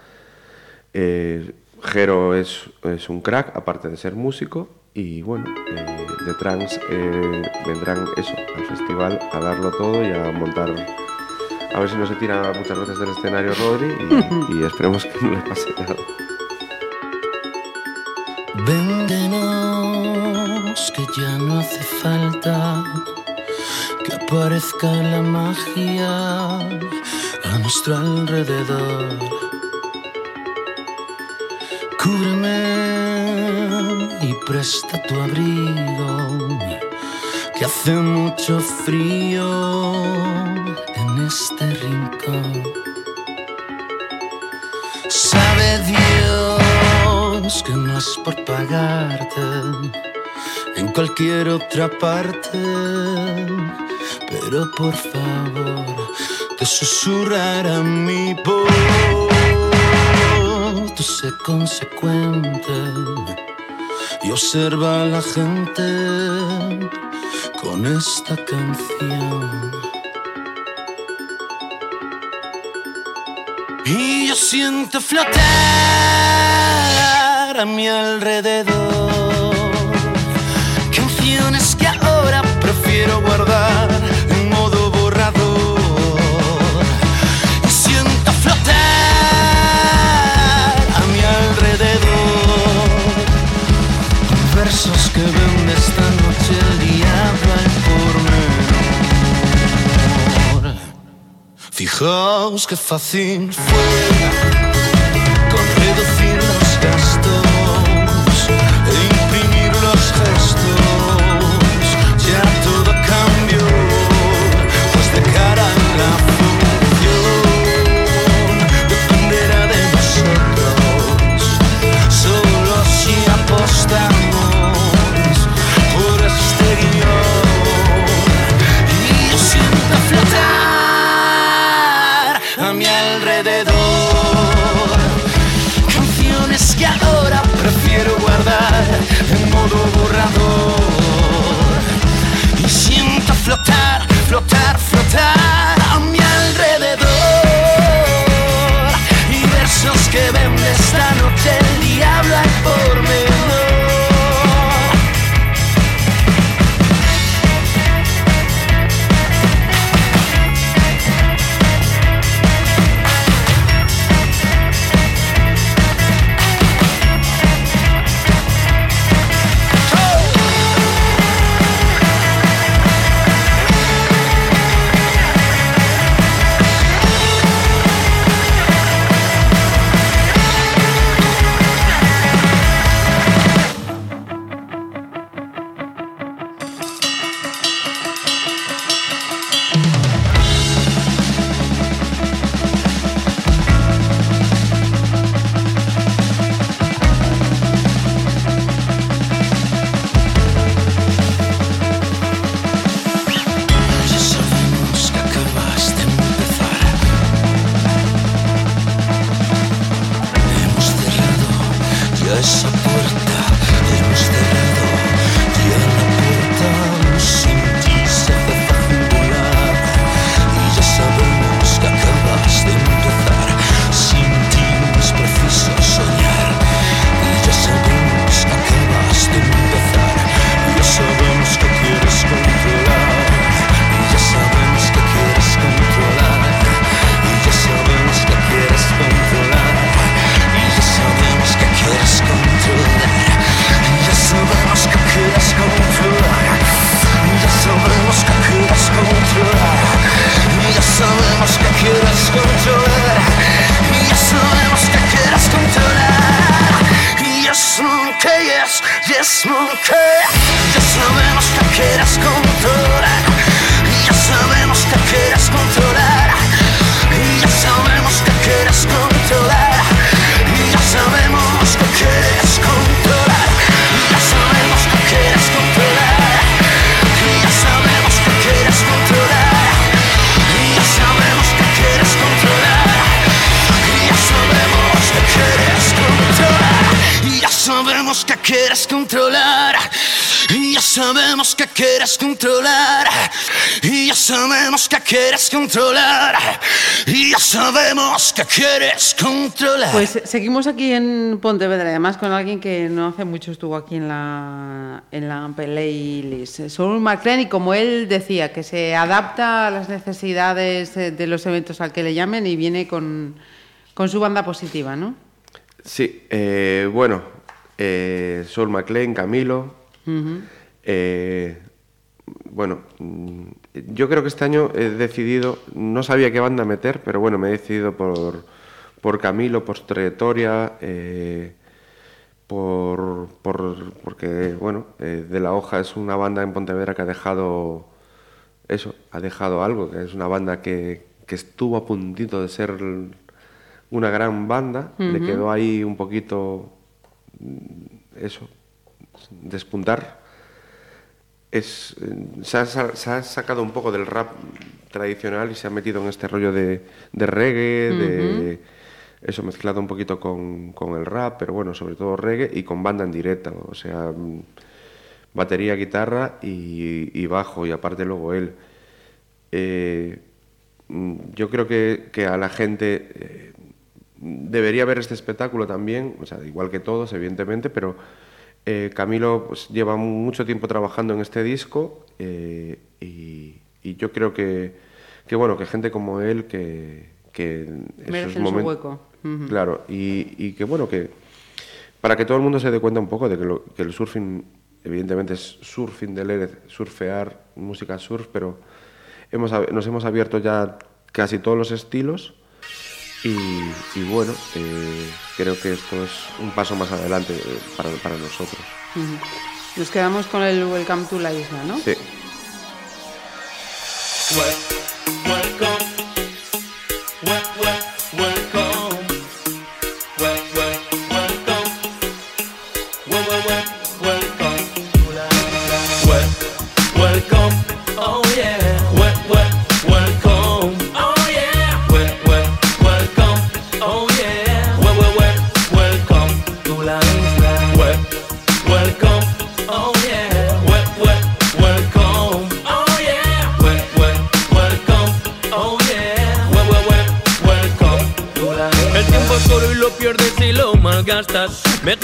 Eh, Jero es, es un crack, aparte de ser músico. Y bueno, eh, The Trans eh, vendrán eso, al festival a darlo todo y a montar. A ver si no se tira muchas veces del escenario Rodri y, y esperemos que no le pase nada. Que ya no hace falta que aparezca la magia a nuestro alrededor. Cúbreme y presta tu abrigo, que hace mucho frío en este rincón. Sabe Dios que no es por pagarte en cualquier otra parte, pero por favor, te susurrará mi voz. Tú sé consecuente y observa a la gente con esta canción. Y yo siento flotar a mi alrededor, quiero guardar en modo borrador. Y siento flotar a mi alrededor versos que ven esta noche el diablo al pormenor. Fijaos qué fácil fue con reducir los gastos e imprimir los gestos. Flotar, flotar, a mi alrededor y versos que vende esta noche el diablo pormenor. Ya que quieres controlar. Pues seguimos aquí en Pontevedra, además con alguien que no hace mucho estuvo aquí en la, en la playlist. Saul McLean, y como él decía, que se adapta a las necesidades eh, de los eventos al que le llamen y viene con, con su banda positiva, ¿no? Sí, eh, bueno, eh, Sol McLean, Camilo. eh, bueno, mm, yo creo que este año he decidido, no sabía qué banda meter, pero bueno, me he decidido por, por Camilo, por trayectoria, eh, por, por- porque, bueno, eh, De La Hoja es una banda en Pontevedra que ha dejado eso, ha dejado algo, que es una banda que, que estuvo a puntito de ser una gran banda, le quedó ahí un poquito mm, eso, despuntar. Es, se, ha, se ha sacado un poco del rap tradicional y se ha metido en este rollo de, de reggae, de eso mezclado un poquito con, con el rap, pero bueno, sobre todo reggae y con banda en directa, o sea, batería, guitarra y, y bajo, y aparte luego él. Eh, yo creo que, que a la gente eh, debería ver este espectáculo también, o sea, igual que todos, evidentemente, pero eh, Camilo pues, lleva mucho tiempo trabajando en este disco eh, y, y yo creo que, que, bueno, que gente como él que, que su hueco. Claro, y, y que bueno, que para que todo el mundo se dé cuenta un poco de que, lo- que el surfing evidentemente es surfing de leer, surfear, música surf, pero hemos, nos hemos abierto ya casi todos los estilos y, y bueno, eh, creo que esto es un paso más adelante eh, para, para nosotros. Nos quedamos con el Welcome to la isla, ¿no? Sí. Welcome,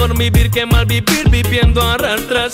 Mejor vivir que mal vivir viviendo a rastras.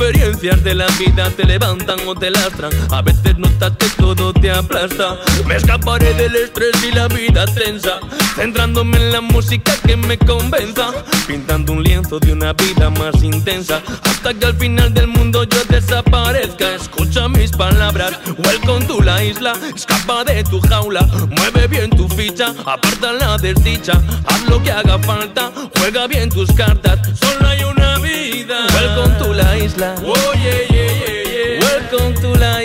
Experiencias de la vida te levantan o te lastran. A veces notas que todo te aplasta. Me escaparé del estrés y la vida tensa. Centrándome en la música que me convenza. Pintando un lienzo de una vida más intensa. Hasta que al final del mundo yo desaparezca. Escucha mis palabras. Welcome to la isla. Escapa de tu jaula. Mueve bien tu ficha. Aparta la desdicha. Haz lo que haga falta. Juega bien tus cartas. Solo hay una vida. Welcome to la isla. Oh, yeah, yeah, yeah, yeah. Welcome to la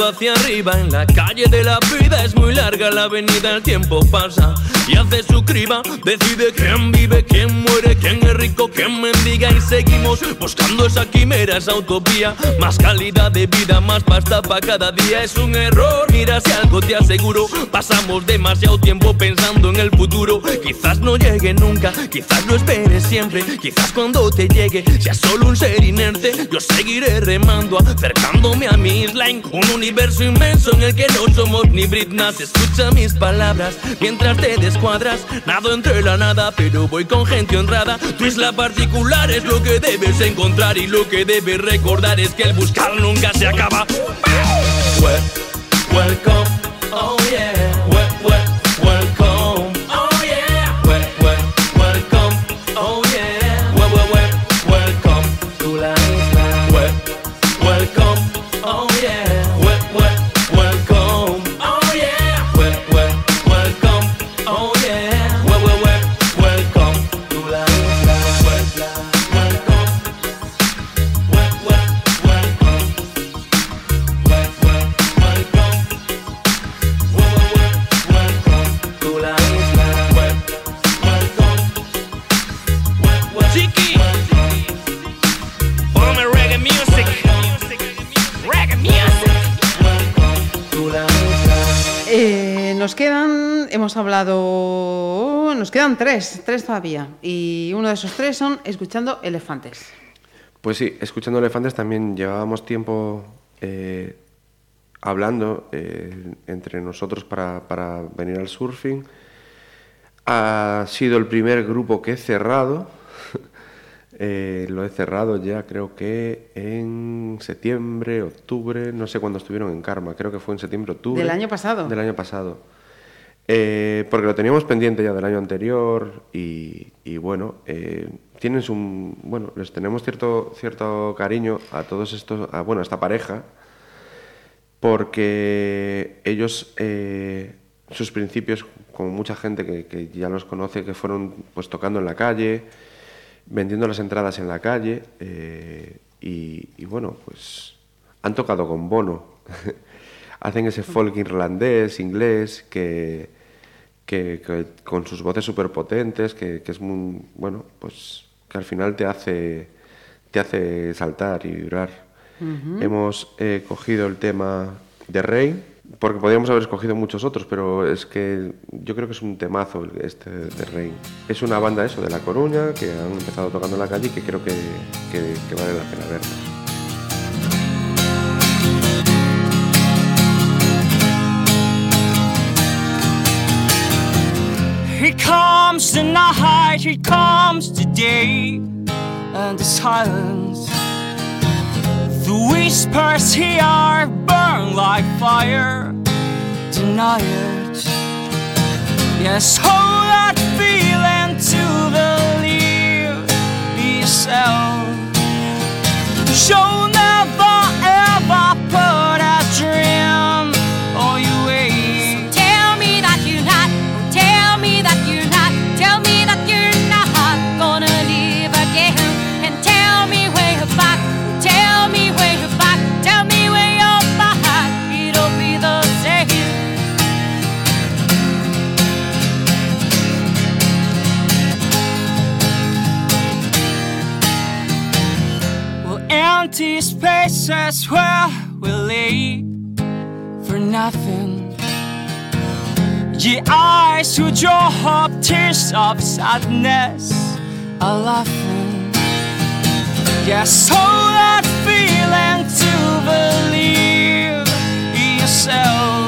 Viva hacia arriba. En la calle de la vida es muy larga la avenida, el tiempo pasa y hace su criba. Decide quién vive, quién muere, quién es rico, quién mendiga. Y seguimos buscando esa quimera, esa utopía. Más calidad de vida, más pasta para cada día. Es un error, mira si algo te aseguro. Pasamos demasiado tiempo pensando en el futuro. Quizás no llegue nunca, quizás lo esperes siempre. Quizás cuando te llegue seas solo un ser inerte. Yo seguiré remando, acercándome a mi isla un universo inmenso en el que no somos ni britnas. Escucha mis palabras mientras te descuadras. Nado entre la nada, pero voy con gente honrada. Tu isla particular es lo que debes encontrar y lo que debes recordar es que el buscar nunca se acaba. Wel- welcome, oh yeah. Hemos hablado, nos quedan tres, tres todavía. Y uno de esos tres son escuchando elefantes. Pues sí, escuchando elefantes también llevábamos tiempo eh, hablando eh, entre nosotros para, para venir al surfing. Ha sido el primer grupo que he cerrado. Eh, lo he cerrado ya creo que en septiembre, octubre, no sé cuándo estuvieron en Karma, creo que fue en septiembre, octubre. Del año pasado. Del año pasado. Eh, porque lo teníamos pendiente ya del año anterior y, bueno, eh, tienen su, bueno, les tenemos cierto, cierto cariño a todos estos, a, bueno, a esta pareja, porque ellos, eh, sus principios, como mucha gente que, ya los conoce, que fueron pues tocando en la calle, vendiendo las entradas en la calle eh, y bueno, pues han tocado con Bono. Hacen ese folk irlandés, inglés, que, que, que con sus voces súper potentes, que, que es muy, bueno, pues que al final te hace, te hace saltar y vibrar. Hemos eh, cogido el tema de Rey, porque podríamos haber escogido muchos otros, pero es que yo creo que es un temazo este de Rain. Es una banda eso de La Coruña que han empezado tocando en la calle y que creo que, que- que vale la pena verlos. Here comes the night, here comes the day, and the silence. The whispers here burn like fire. Deny it. Yes, hold that feeling to believe yourself. Spaces where we lay for nothing. Your eyes who draw up tears of sadness are laughing. Yes, hold that feeling to believe yourself.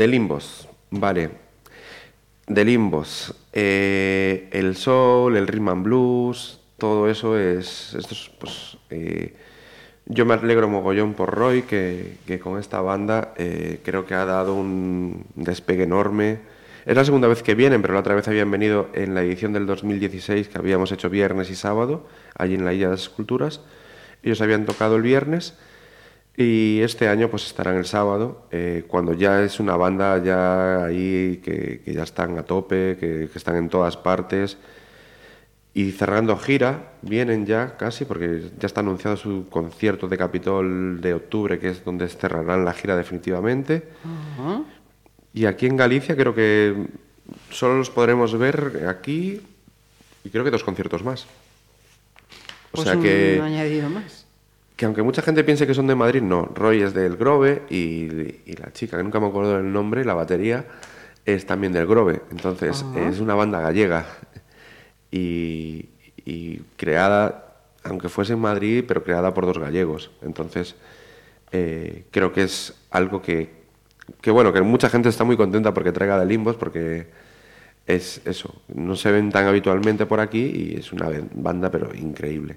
De Limbos, vale. De Limbos. Eh, el soul, el rhythm and blues, todo eso es. Pues, eh, yo me alegro mogollón por Roy, que, que con esta banda eh, creo que ha dado un despegue enorme. Es la segunda vez que vienen, pero la otra vez habían venido en la edición del 2016 que habíamos hecho viernes y sábado, allí en la Isla de las Esculturas. Ellos habían tocado el viernes y este año pues estarán el sábado, eh, cuando ya es una banda ya ahí que, que ya están a tope, que, que están en todas partes. Y cerrando gira, vienen ya casi, porque ya está anunciado su concierto de Capitol de octubre, que es donde cerrarán la gira definitivamente. Y aquí en Galicia creo que solo los podremos ver aquí y creo que dos conciertos más. O Pues sea un que, añadido más. Que aunque mucha gente piense que son de Madrid, no. Roy es del Grove y, y la chica, que nunca me acuerdo del nombre, la batería, es también del Grove. Entonces Ajá. es una banda gallega y, y creada, aunque fuese en Madrid, pero creada por dos gallegos. Entonces eh, creo que es algo que, que, bueno, que mucha gente está muy contenta porque traiga de Limbos, porque es eso, no se ven tan habitualmente por aquí y es una banda pero increíble.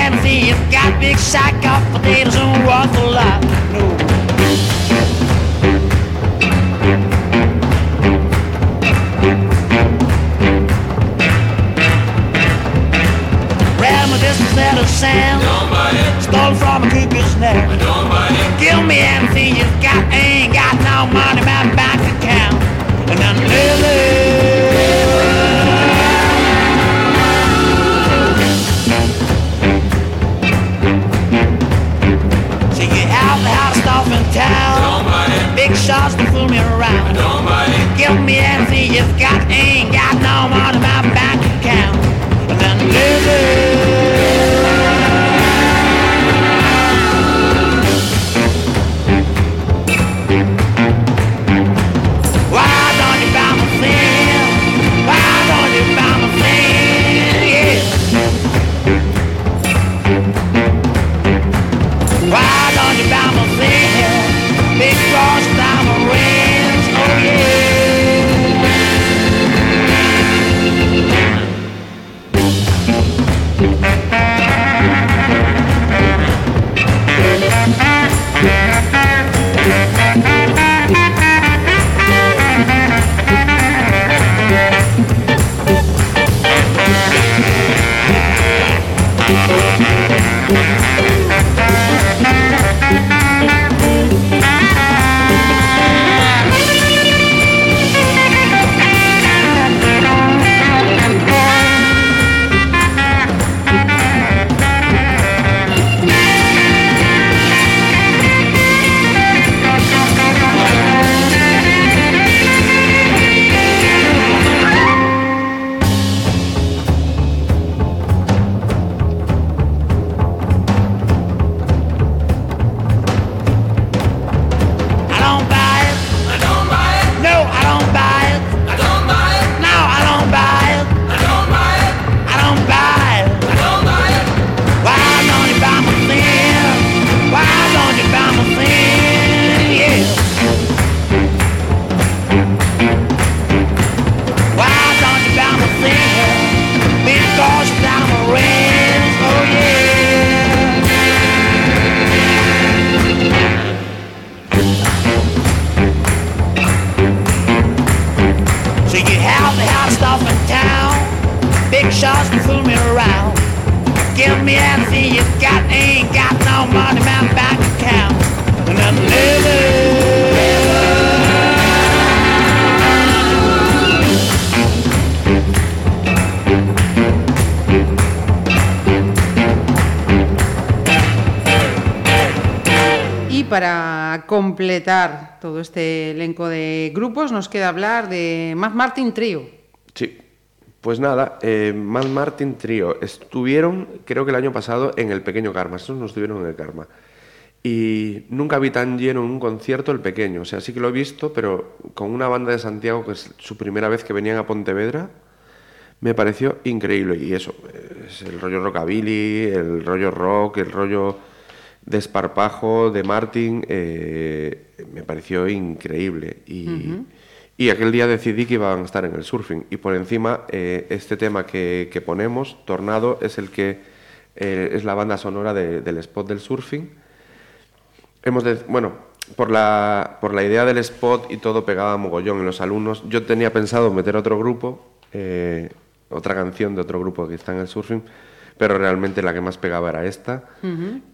got big sack of potatoes and a lot. No. Grab my distance out of sand. Stole from a cuckoo's nest. Give me everything You got. Ain't got no money, in my bank account. And I'm living. Shots to fool me around. Give me anything you've got, ain't got no money in my bank account. And then Why nos queda hablar de Matt Martin Trio. Sí. Pues nada, eh, Martin Trio estuvieron, creo que el año pasado, en el Pequeño Karma. Estos no estuvieron en el Karma. Y nunca vi tan lleno un concierto el pequeño. O sea, sí que lo he visto, pero con una banda de Santiago, que es su primera vez que venían a Pontevedra, me pareció increíble. Y eso, es el rollo rockabilly, el rollo rock, el rollo desparpajo de Martin, eh, me pareció increíble. Y, y aquel día decidí que iban a estar en el surfing. Y por encima, eh, este tema que, que ponemos, Tornado, es el que eh, es la banda sonora de- del spot del surfing. Hemos de- bueno, por la, por la idea del spot y todo pegaba mogollón en los alumnos. Yo tenía pensado meter otro grupo, eh, otra canción de otro grupo que está en el surfing, pero realmente la que más pegaba era esta.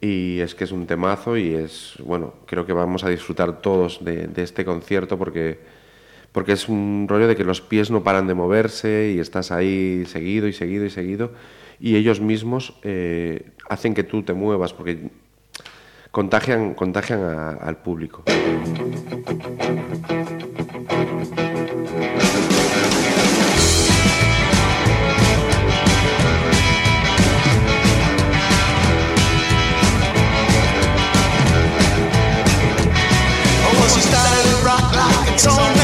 Y es que es un temazo y es, bueno, creo que vamos a disfrutar todos de, de este concierto porque, porque es un rollo de que los pies no paran de moverse y estás ahí seguido y seguido y seguido. Y ellos mismos eh, hacen que tú te muevas porque contagian, contagian a- al público. Oh, she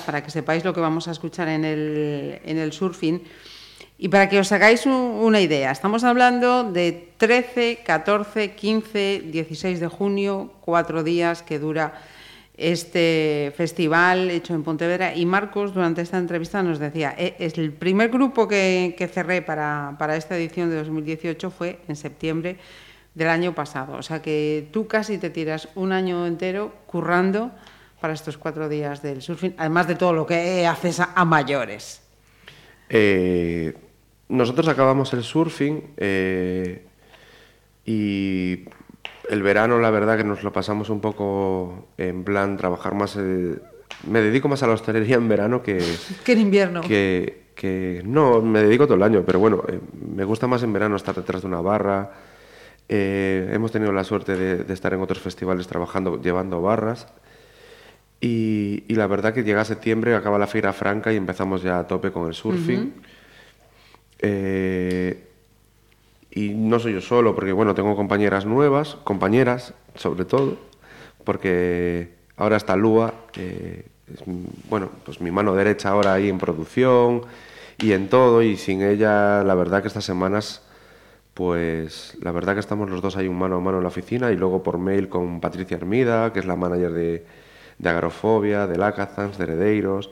para que sepáis lo que vamos a escuchar en el, en surfing. Y para que os hagáis un- una idea, estamos hablando de 13, 14, 15, 16 de junio, cuatro días que dura este festival hecho en Pontevedra. Y Marcos, durante esta entrevista, nos decía, "Eh, el primer grupo que, que cerré para, para esta edición de 2018 fue en septiembre del año pasado. O sea que tú casi te tiras un año entero currando para estos cuatro días del surfing, además de todo lo que haces a, mayores. Eh, nosotros acabamos el surfing eh, y el verano la verdad que nos lo pasamos un poco en plan trabajar más... eh, me dedico más a la hostelería en verano que, Que en invierno. que, que- no, me dedico todo el año, pero bueno, eh, me gusta más en verano estar detrás de una barra. Hemos tenido la suerte de, de estar en otros festivales trabajando, llevando barras. Y, y la verdad que llega septiembre, acaba la Feira Franca y empezamos ya a tope con el surfing. Eh, y no soy yo solo, porque bueno, tengo compañeras nuevas, compañeras sobre todo, porque ahora está Lua, eh, es, bueno, pues mi mano derecha ahora ahí en producción y en todo, y sin ella la verdad que estas semanas, pues la verdad que estamos los dos ahí un mano a mano en la oficina y luego por mail con Patricia Hermida, que es la manager de, de Agrofobia, de Lacazans, de Heredeiros,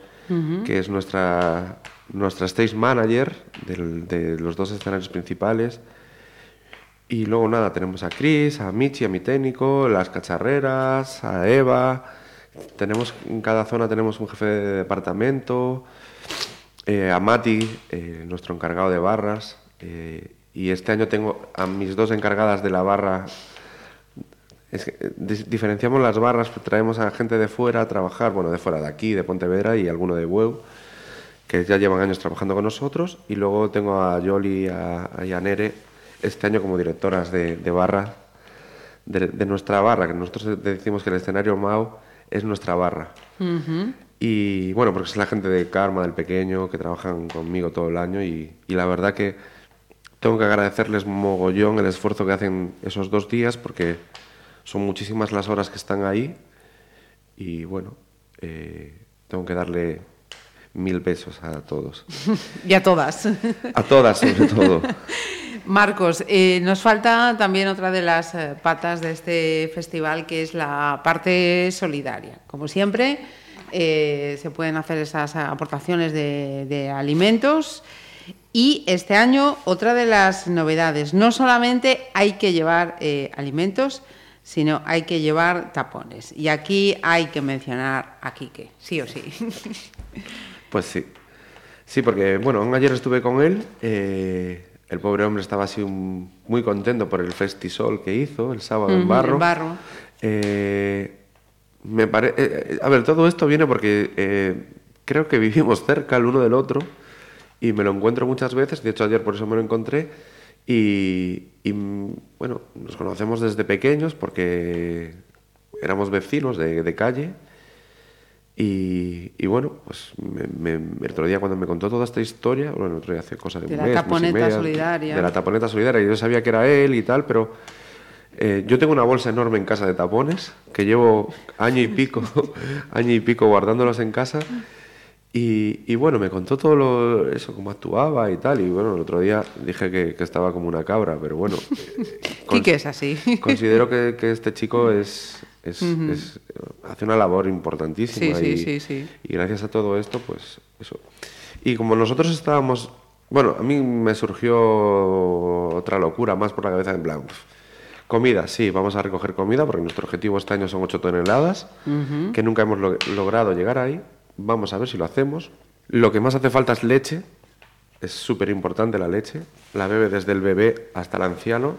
que es nuestra, nuestra stage manager del- de los dos escenarios principales. Y luego nada, tenemos a Chris, a Michi, a mi técnico, las cacharreras, a Eva. Tenemos, en cada zona tenemos un jefe de departamento, eh, a Mati, eh, nuestro encargado de barras. eh, y este año tengo a mis dos encargadas de la barra. Es que, eh, diferenciamos las barras, pues traemos a gente de fuera a trabajar, bueno, de fuera de aquí, de Pontevedra y alguno de Bueu, que ya llevan años trabajando con nosotros. Y luego tengo a Yoli a- y a Nere este año como directoras de, de barra, de, de nuestra barra, que nosotros decimos que el escenario Mao es nuestra barra. Y bueno, porque es la gente de Karma, del pequeño, que trabajan conmigo todo el año y, y la verdad que tengo que agradecerles mogollón el esfuerzo que hacen esos dos días porque son muchísimas las horas que están ahí y bueno, eh, tengo que darle mil besos a todos. Y a todas. A todas, sobre todo. Marcos, eh, nos falta también otra de las eh, patas de este festival, que es la parte solidaria. Como siempre, eh, se pueden hacer esas aportaciones de, de alimentos. Y este año, otra de las novedades, no solamente hay que llevar eh, alimentos, sino hay que llevar tapones. Y aquí hay que mencionar a Quique, sí o sí. Pues sí. Sí, porque, bueno, ayer estuve con él. eh, el pobre hombre estaba así un- muy contento por el festisol que hizo el sábado en Barro. en Barro. Eh, me pare- eh, eh, a ver, todo esto viene porque eh, creo que vivimos cerca el uno del otro y me lo encuentro muchas veces. De hecho, ayer por eso me lo encontré. Y, y, bueno, nos conocemos desde pequeños porque éramos vecinos de, de calle. Y, y bueno, pues me- me- el otro día cuando me contó toda esta historia, bueno, el otro día hace cosa de, De un la mes, mes y taponeta solidaria. De la taponeta solidaria. Yo sabía que era él y tal, pero eh, yo tengo una bolsa enorme en casa de tapones que llevo año y pico, año y pico guardándolos en casa. Y, y bueno, me contó todo lo- eso, cómo actuaba y tal. Y bueno, el otro día dije que, que estaba como una cabra, pero bueno. eh, Quique es así. Considero que, que este chico es, es- es- hace una labor importantísima. Sí, y, sí, sí. y gracias a todo esto, pues eso. Y como nosotros estábamos, bueno, a mí me surgió otra locura más por la cabeza en plan, comida, sí, vamos a recoger comida porque nuestro objetivo este año son 8 toneladas, que nunca hemos lo- logrado llegar ahí. Vamos a ver si lo hacemos. Lo que más hace falta es leche. Es súper importante la leche. La bebe desde el bebé hasta el anciano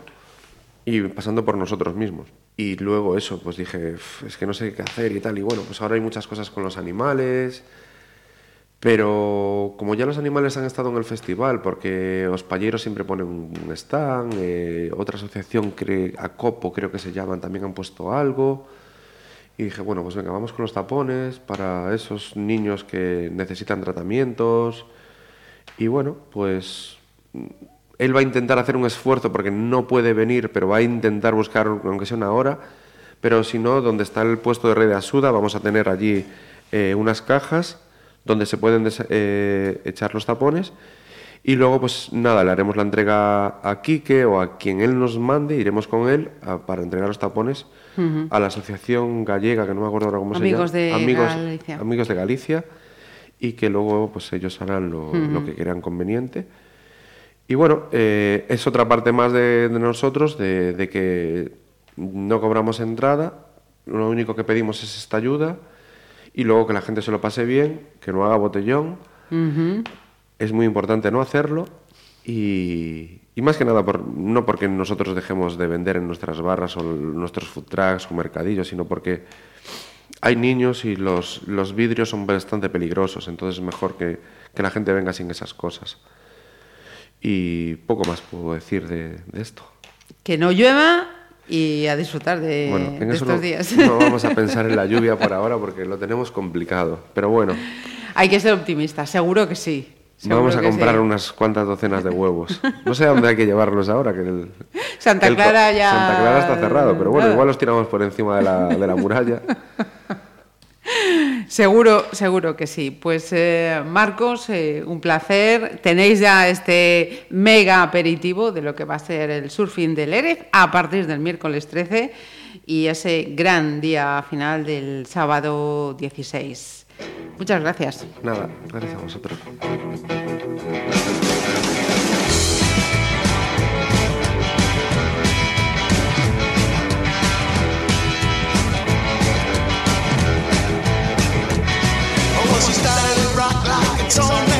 y pasando por nosotros mismos. Y luego eso, pues dije, "Uf, es que no sé qué hacer y tal. Y bueno, pues ahora hay muchas cosas con los animales. Pero como ya los animales han estado en el festival, porque los payeros siempre ponen un stand, eh, otra asociación, cre- Acopo creo que se llaman, también han puesto algo. Y dije, bueno, pues venga, vamos con los tapones para esos niños que necesitan tratamientos. Y bueno, pues mm, él va a intentar hacer un esfuerzo porque no puede venir, pero va a intentar buscar, aunque sea una hora. Pero si no, donde está el puesto de Rey de Asuda, vamos a tener allí eh, unas cajas donde se pueden eh, echar los tapones. Y luego, pues nada, le haremos la entrega a Quique o a quien él nos mande, iremos con él para entregar los tapones A la asociación gallega, que no me acuerdo ahora cómo Amigos se llama. de Amigos, Galicia. Amigos de Galicia. Y que luego, pues ellos harán lo, que crean conveniente. Y bueno, eh, es otra parte más de, de nosotros, de, de que no cobramos entrada, lo único que pedimos es esta ayuda y luego que la gente se lo pase bien, que no haga botellón. Es muy importante no hacerlo y, y más que nada, por, no porque nosotros dejemos de vender en nuestras barras o nuestros food trucks o mercadillos, sino porque hay niños y los, los vidrios son bastante peligrosos, entonces es mejor que, que la gente venga sin esas cosas. Y poco más puedo decir de, de esto. Que no llueva y a disfrutar de, Bueno, en de estos no, días. no vamos a pensar en la lluvia por ahora porque lo tenemos complicado. Pero bueno, Hay que ser optimista, seguro que sí. Seguro vamos a comprar sí. unas cuantas docenas de huevos. No sé a dónde hay que llevarlos ahora. Que el, Santa el Clara ya- Santa Clara está cerrado, pero bueno, igual los tiramos por encima de la, de la muralla. Seguro, seguro que sí. Pues eh, Marcos, eh, un placer. Tenéis ya este mega aperitivo de lo que va a ser el surfing del Erez a partir del miércoles 13 y ese gran día final del sábado 16. Muchas gracias. Nada, gracias a vosotros. Well, she started